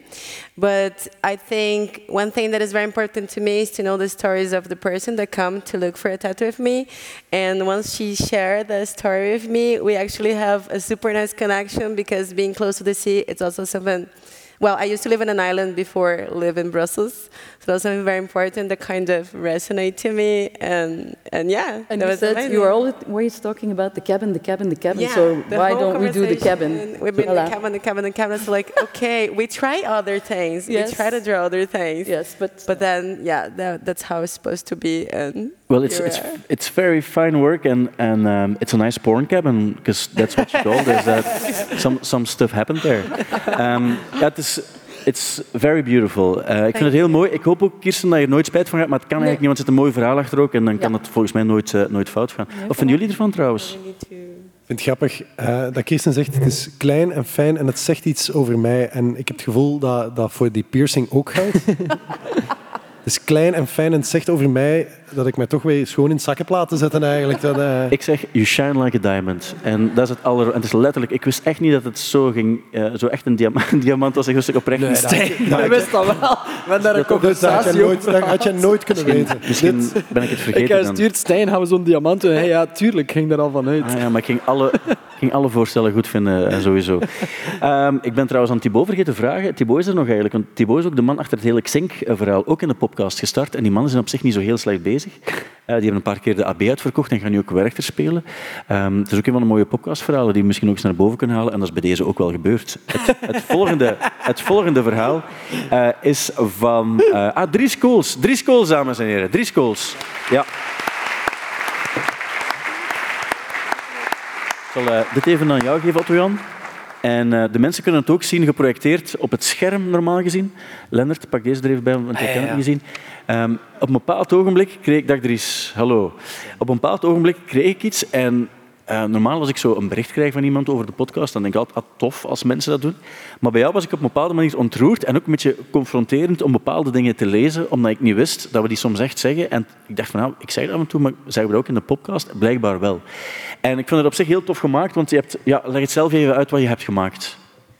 But I think one thing that is very important to me is to know the stories of the person that come to look for a tattoo with me. And once she shared the story with me, we actually have a super nice connection because being close to the sea, it's also something well, I used to live in an island before live in Brussels, so that's something very important that kind of resonate to me, and and yeah, And that you was said amazing. you are always talking about the cabin, the cabin, the cabin. Yeah, so the why don't we do the cabin? We've been Voilà. the cabin, the cabin, the cabin. It's like okay, we try other things. Yes. We try to draw other things. Yes, but But then yeah, that, that's how it's supposed to be. And Well, it's, it's, it's very fine work and, and um, it's a nice porn cabin because that's what you told us that some, some stuff happened there. Um, ja, het is, it's very beautiful. Uh, ik vind het heel mooi. Ik hoop ook, Kirsten, dat je er nooit spijt van hebt, maar het kan eigenlijk niet, want er zit een mooi verhaal achter ook en dan kan het volgens mij nooit, eh, nooit fout gaan. Wat vinden jullie ervan trouwens? Ik vind het grappig eh, dat Kirsten zegt het is klein en fijn en het zegt iets over mij. En ik heb het gevoel dat dat voor die piercing ook geldt. is klein en fijn en het zegt over mij dat ik mij toch weer schoon in het zak heb laten zetten eigenlijk. Dat, eh, Ik zeg, you shine like a diamond. En dat is het aller... En het is letterlijk... Ik wist echt niet dat het zo ging... eh, zo echt een diamant, een diamant was. Ik wist ik oprecht niet. Je wist dat wel. We hebben daar een dat, dat, had je conversatie nooit, dat had je nooit kunnen weten. Misschien Dit- ben ik het Ik vergeten heb dan. gestuurd, Stijn, gaan we zo'n diamant doen? Hey, ja, tuurlijk, ging er al van uit. Ah, ja, maar ik ging alle, ik ging alle voorstellen goed vinden, eh, sowieso. Ehm, ik ben trouwens aan Thibaut vergeten te vragen. Thibaut is er nog eigenlijk, want Thibaut is ook de man achter het hele Xink-verhaal, ook in de podcast gestart. En die mannen zijn op zich niet zo heel slecht bezig. Eh, die hebben een paar keer de AB uitverkocht en gaan nu ook Werchter spelen. Ehm, het is ook een van de mooie podcastverhalen die we misschien ook eens naar boven kunnen halen. En dat is bij deze ook wel gebeurd. Het, volgende, het volgende verhaal eh, is van... eh ah, Dries Kools. Dries Kools, dames en heren. Dries Kools. Ja. Ik zal dit even aan jou geven, Otto-Jan. En eh, de mensen kunnen het ook zien geprojecteerd op het scherm, normaal gezien. Lennart, pak deze er even bij, want ik Ah, kan het niet zien. Ehm, op een bepaald ogenblik kreeg ik... Dag Dries, hallo. Op een bepaald ogenblik kreeg ik iets en... eh, normaal als ik zo een bericht krijg van iemand over de podcast, dan denk ik altijd, ah, tof als mensen dat doen. Maar bij jou was ik op een bepaalde manier ontroerd en ook een beetje confronterend om bepaalde dingen te lezen, omdat ik niet wist dat we die soms echt zeggen. En ik dacht van, nou, ik zeg dat af en toe, maar zeggen we dat ook in de podcast? Blijkbaar wel. En ik vind het op zich heel tof gemaakt, want je hebt... Ja, leg het zelf even uit wat je hebt gemaakt.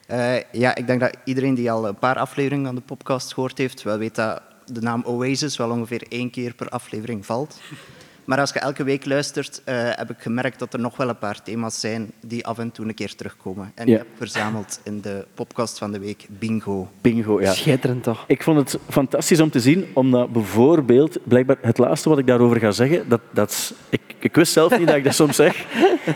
Eh, ja, ik denk dat iedereen die al een paar afleveringen van de podcast gehoord heeft, wel weet dat de naam Oasis wel ongeveer één keer per aflevering valt. Maar als je elke week luistert, eh, heb ik gemerkt dat er nog wel een paar thema's zijn die af en toe een keer terugkomen. En Ja. ik heb verzameld in de podcast van de week Bingo. Bingo, ja. Schitterend toch? Ik vond het fantastisch om te zien, omdat bijvoorbeeld, blijkbaar het laatste wat ik daarover ga zeggen, dat, dat is- ik, ik wist zelf niet dat ik dat soms zeg.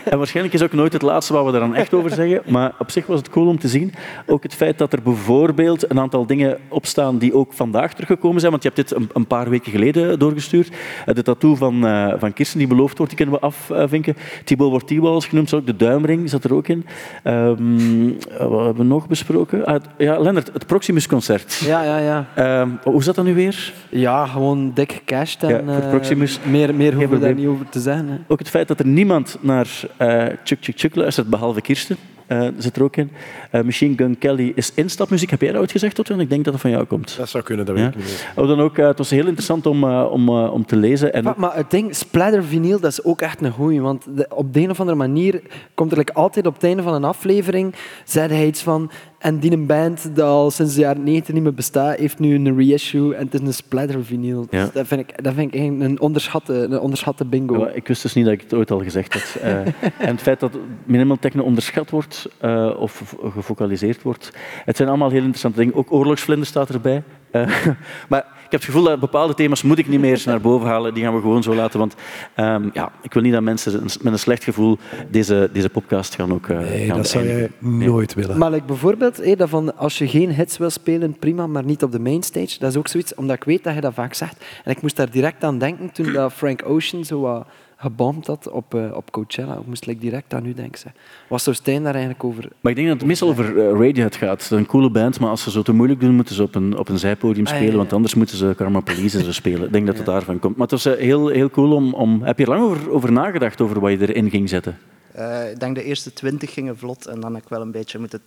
En waarschijnlijk is ook nooit het laatste wat we er dan echt over zeggen. Maar op zich was het cool om te zien. Ook het feit dat er bijvoorbeeld een aantal dingen opstaan die ook vandaag teruggekomen zijn. Want je hebt dit een, een paar weken geleden doorgestuurd. Eh, De tattoo van, eh, van Kirsten die beloofd wordt, die kunnen we afvinken. Thibaut wordt Thibaut genoemd, de duimring zat er ook in. Ehm, wat hebben we nog besproken? Ah, het- ja, Lennart, het Proximus-concert. Ja, ja, ja. Ehm, hoe zat dat nu weer? Ja, gewoon dik gecashed. En, Ja, voor eh, Proximus. meer, meer hoeven we daar niet over te zeggen. Hè. Ook het feit dat er niemand naar eh Chuk Chuk Chuk luistert, behalve Kirsten. eh, zit er ook in. Eh, Machine Gun Kelly is instapmuziek. Heb jij dat ooit gezegd, Otto? Ik denk dat het van jou komt. Dat zou kunnen, dat weet Ja. ik niet meer. Oh, dan ook, eh, het was heel interessant om, eh, om, eh, om te lezen. En Maar, maar het ding, splatter vinyl, dat is ook echt een goeie. Want de- op de een of andere manier komt er like, altijd op het einde van een aflevering zei hij iets van en die een band dat al sinds de jaren 90 niet meer bestaat, heeft nu een reissue en het is een splatter vinyl. Ja. Dus dat, vind ik, dat vind ik een onderschatte, een onderschatte bingo. Ja, ik wist dus niet dat ik het ooit al gezegd had. Eh, en het feit dat minimal techno onderschat wordt eh, of gefocaliseerd wordt. Het zijn allemaal heel interessante dingen. Ook oorlogsvlinder staat erbij. Eh, maar ik heb het gevoel dat bepaalde thema's moet ik niet meer eens naar boven halen. Die gaan we gewoon zo laten. Want ehm, ja, ik wil niet dat mensen met een slecht gevoel deze, deze podcast gaan ook eh Nee, gaan dat zou jij nooit willen. Maar like bijvoorbeeld, hé, dat van als je geen hits wil spelen, prima, maar niet op de mainstage. Dat is ook zoiets, omdat ik weet dat je dat vaak zegt. En ik moest daar direct aan denken toen dat Frank Ocean zo wat gebomd had op, eh, op Coachella. Ik moest like, direct aan u denken. Wat zou Stijn daar eigenlijk over... Maar ik denk dat het meestal over eh, Radiohead gaat. Dat is een coole band, maar als ze zo te moeilijk doen, moeten ze op een, op een zijpodium Ah, ja, spelen, ja. want anders moeten ze Karma Police en zo spelen. Ik denk dat het daarvan komt. Maar het was eh, heel, heel cool om, om... Heb je er lang over, over nagedacht, over wat je erin ging zetten? Eh, ik denk de eerste twintig gingen vlot en dan heb ik wel een beetje moeten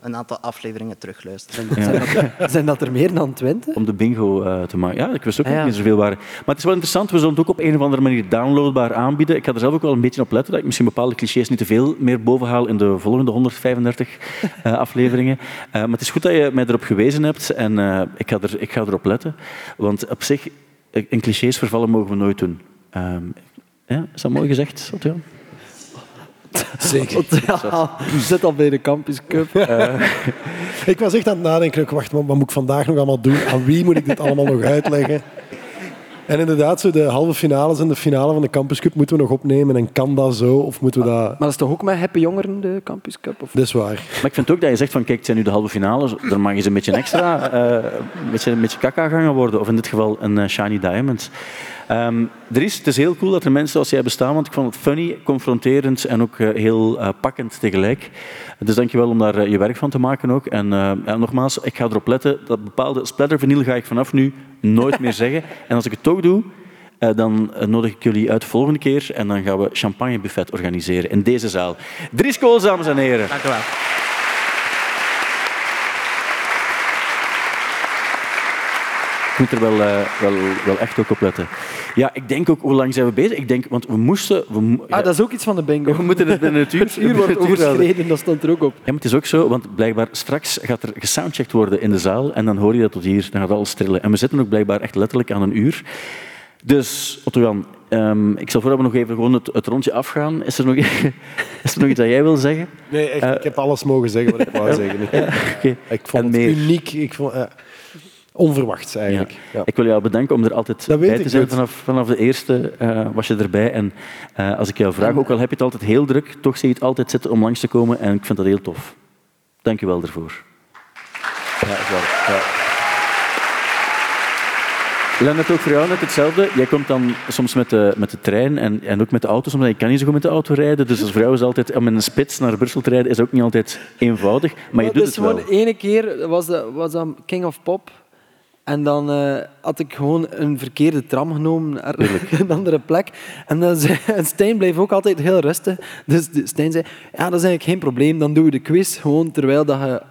een aantal afleveringen terugluisteren. Ja. Zijn, dat, zijn dat er meer dan twintig? Om de bingo eh, te maken. Ja, ik wist ook Ah, ja. niet zoveel waren. Maar het is wel interessant, we zullen het ook op een of andere manier downloadbaar aanbieden. Ik ga er zelf ook wel een beetje op letten, dat ik misschien bepaalde clichés niet te veel meer bovenhaal in de volgende 135 eh, afleveringen. Eh, maar het is goed dat je mij erop gewezen hebt en eh, ik, ga er, ik ga erop letten. Want op zich, in clichés vervallen mogen we nooit doen. Ehm, ja, is dat mooi gezegd, Otto? Zeker. Ja, zit al bij de Campus Cup. Ik was echt aan het nadenken, ik wacht, wat wat moet ik vandaag nog allemaal doen? Aan wie moet ik dit allemaal nog uitleggen? En inderdaad, zo de halve finales en de finale van de Campus Cup moeten we nog opnemen. En kan dat zo? Of moeten we dat... Maar dat is toch ook met Happy Jongeren, de Campus Cup? Of? Dat is waar. Maar ik vind ook dat je zegt van kijk, het zijn nu de halve finales, er mag eens een beetje extra, eh, een beetje, een beetje kaka gaan worden. Of in dit geval een eh, shiny diamond. Ehm, er is, het is heel cool dat er mensen zoals jij bestaan, want ik vond het funny, confronterend en ook eh, heel eh, pakkend tegelijk. Dus dankjewel om daar eh, je werk van te maken ook. En eh, ja, nogmaals, ik ga erop letten dat bepaalde splattervinyl ga ik vanaf nu nooit meer zeggen. En als ik het toch doe, dan nodig ik jullie uit de volgende keer en dan gaan we champagnebuffet organiseren in deze zaal. Dries Kools, dames en heren. Dank u wel. Moet er wel, eh, wel, wel echt ook op letten. Ja, ik denk ook, hoe lang zijn we bezig? Ik denk, want we moesten... We, Ah, dat is ook iets van de bingo. we moeten het binnen het uur, Het uur wordt overschreden, dat stond er ook op. Ja, maar het is ook zo, want blijkbaar straks gaat er gesoundcheckt worden in de zaal en dan hoor je dat tot hier, dan gaat alles trillen. En we zitten ook blijkbaar echt letterlijk aan een uur. Dus, Otto-Jan, ehm, ik stel voor dat we nog even gewoon het, het rondje afgaan. Is er, nog, is er nog iets dat jij wil zeggen? Nee, echt, Eh, ik heb alles mogen zeggen wat ik wou zeggen. Ik, Ja, oké. ik vond En het meer. uniek. Ik vond, eh, onverwachts eigenlijk. Ja. Ik wil jou bedanken om er altijd bij te zijn. Vanaf, vanaf de eerste eh, was je erbij. En eh, als ik jou vraag, ook al heb je het altijd heel druk, toch zie je het altijd zitten om langs te komen. En ik vind dat heel tof. Dank je wel daarvoor. Ja, waar. Ja. Lennart, ook voor jou net hetzelfde. Jij komt dan soms met de, met de trein en, en ook met de auto. Soms, ik kan niet zo goed met de auto rijden. Dus voor jou is het altijd, om in een spits naar Brussel te rijden, is ook niet altijd eenvoudig. Maar je doet dus het wel. gewoon ene keer was dat, was dat King of Pop. En dan eh, had ik gewoon een verkeerde tram genomen naar een andere plek. En dan zei, en Stijn bleef ook altijd heel rustig. Dus Stijn zei, ja, dat is eigenlijk geen probleem. Dan doen we de quiz gewoon terwijl dat je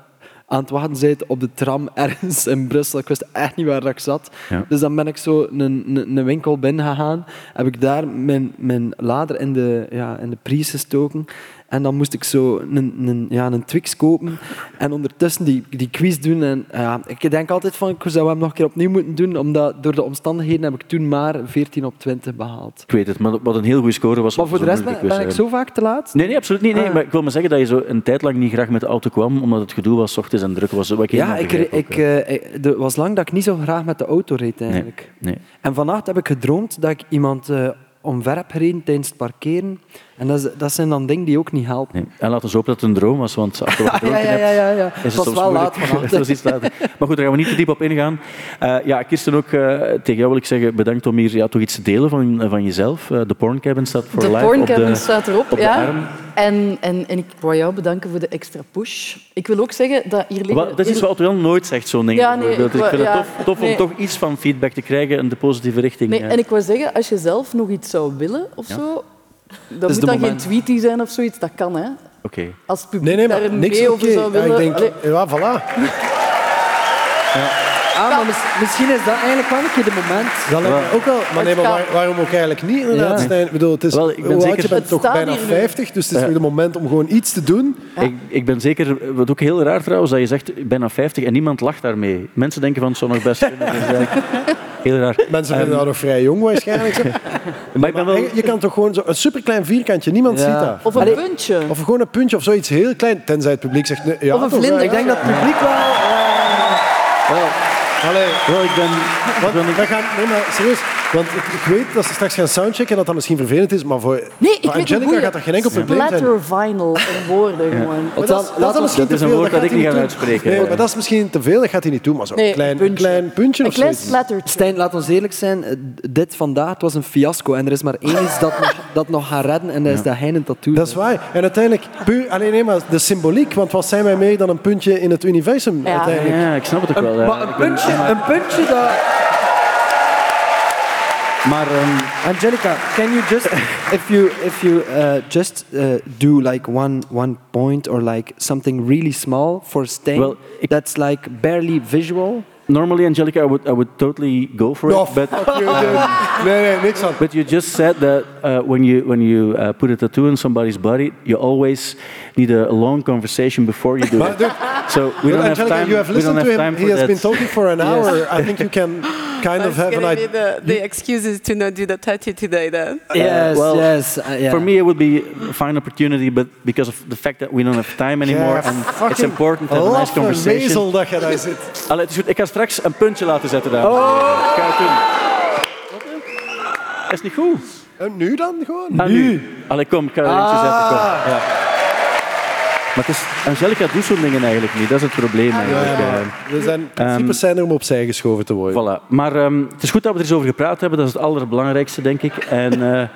aan het wachten bent op de tram ergens in Brussel. Ik wist echt niet waar ik zat. Ja. Dus dan ben ik zo een, een, winkel binnengegaan. Heb ik daar mijn, mijn lader in de, ja, in de pries gestoken. En dan moest ik zo een, een, ja, een Twix kopen. En ondertussen die, die quiz doen. En ja, ik denk altijd van, ik zou hem nog een keer opnieuw moeten doen. Omdat door de omstandigheden heb ik toen maar 14 op 20 behaald. Ik weet het, maar wat een heel goede score was. Maar voor de rest ben, ik zo vaak te laat. Nee, nee, absoluut niet. Nee. Ah. Maar ik wil maar zeggen dat je zo een tijd lang niet graag met de auto kwam, omdat het gedoe was, ochtends en druk was. Wat ik Ja, ik, ik, eh, er was lang dat ik niet zo graag met de auto reed eigenlijk. nee. En vannacht heb ik gedroomd dat ik iemand eh, omver heb gereden tijdens het parkeren. En dat, is, dat zijn dan dingen die ook niet helpen. Nee. En laten we hopen dat het een droom was, want als je wat Ja, gedronken ja, ja, ja, ja. hebt, Het is was soms wel moeilijk. laat. Maar goed, daar gaan we niet te diep op ingaan. Eh, ja, Kirsten, ook eh, tegen jou wil ik zeggen, bedankt om hier ja, toch iets te delen van, van jezelf. Eh, de Porn Cabin staat voor De live porn op de, cabin staat erop, op de ja. arm. En, en, en ik wou jou bedanken voor de extra push. Ik wil ook zeggen dat hier liggen... Wat- Dat is iets wat Jan nooit zegt, zo'n ding. Ja, nee, bijvoorbeeld. ik ik vind het tof, tof nee. om toch iets van feedback te krijgen in de positieve richting. Nee, ja. en ik wou zeggen, als je zelf nog iets zou willen of Ja. zo, dat de moet dan geen tweetie zijn of zoiets, dat kan hè. Oké. Als het publiek Nee, nee, maar daar niks mee over zou Ja, willen... ik denk, Allee, ja, voilà. Ah, maar mis- misschien is dat eigenlijk wel een keer de moment. Dat lijkt mij ook wel. Maar nee, maar waar- waarom ook eigenlijk niet, inderdaad, Ja. Stijn? Ik bedoel, het is, Wel, ik ben hoe oud zeker- je bent Het toch staat bijna hier nu. 50, dus het is Ja. nu het moment om gewoon iets te doen. Ik, ik ben zeker, wat ook heel raar trouwens, dat je zegt bijna 50 en niemand lacht daarmee. Mensen denken van het zou nog best kunnen. Dus eigenlijk heel raar. Mensen vinden Ehm, dat nog vrij jong waarschijnlijk. zo. maar ik ben wel... Je kan toch gewoon zo een superklein vierkantje, niemand Ja. ziet dat. Of een puntje. Of gewoon een puntje of zoiets heel klein, tenzij het publiek zegt... Nee, ja, Of een toch, vlinder. ja, Ik denk dat het publiek wel... Allee, Wel, ik ben... want we gaan, nee, maar serieus. Want ik, ik weet dat ze straks gaan soundchecken en dat dat misschien vervelend is, maar voor, Nee, voor Angelica gaat dat geen enkel probleem zijn. Splatter vinyl in woorden gewoon. Maar dat, is- dat is Dat een veel, woord dat ik niet ga uitspreken. Nee, maar dat is misschien te veel, dat gaat hij niet doen. Maar zo'n Nee, klein, een puntje. klein puntje Een of klein. Stijn, laat ons eerlijk zijn. eh, Dit vandaag het was een fiasco. En er is maar één iets dat nog, dat nog gaat redden. En dat is dat hij een tattoo Dat is waar. En uiteindelijk, puur, alleen nee, maar de symboliek, want wat zijn wij meer dan een puntje in het universum Ja. uiteindelijk? Ja, ik snap het ook wel. ja. Maar een puntje, maar- een puntje dat... Maar ehm, Angelica, can you just, if you if you uh, just uh, do like one one point or like something really small for Stain, Well, that's like barely visual. normally, Angelica, I would, I would totally go for No, it. But, fuck you, dude. Nee, nee, but you just said that uh, when you, when you uh, put a tattoo on somebody's body, you always need a long conversation before you do Maar it. dude, So we don't have Angelica, time, you have listened have to him. He has that. been talking for an hour. I think you can kind of That's have an gonna be idea. the, the excuses to not do the tattoo today then. yes, well, yes. Uh, yeah. For me, it would be a fine opportunity, but because of the fact that we don't have time anymore, Ja, and it's important to have a nice conversation. wezel dat je daar zit. Allee, het is goed. Ik ga straks een puntje laten zetten daar. Ik ga het doen. Is niet goed? En nu dan gewoon? Ah, nu. Allee, kom, ik ga er eentje zetten. Kom. Ja. Maar het is, Angelica doet zo'n dingen eigenlijk niet. Dat is het probleem eigenlijk. eh. Er zijn principes zijn er om opzij geschoven te worden. Voilà. Maar ehm, het is goed dat we er eens over gepraat hebben. Dat is het allerbelangrijkste, denk ik. En eh,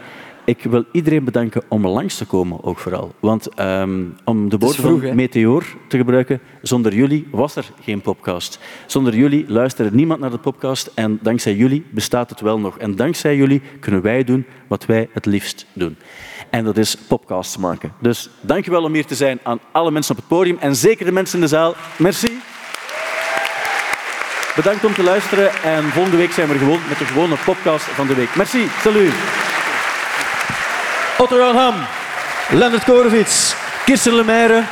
ik wil iedereen bedanken om langs te komen, ook vooral. Want ehm, om de woorden van hè? Meteor te gebruiken, zonder jullie was er geen podcast. Zonder jullie luisterde niemand naar de podcast. En dankzij jullie bestaat het wel nog. En dankzij jullie kunnen wij doen wat wij het liefst doen. En dat is podcasts maken. Dus dankjewel om hier te zijn aan alle mensen op het podium. En zeker de mensen in de zaal. Merci. Bedankt om te luisteren en volgende week zijn we gewoon met de gewone podcast van de week. Merci, salut. Otto Ham, Lennart Korevits, Kirsten Lemaire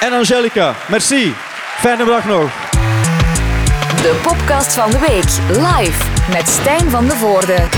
en Angelica. Merci. Fijne dag nog. De podcast van de week live met Stijn van de Voorde.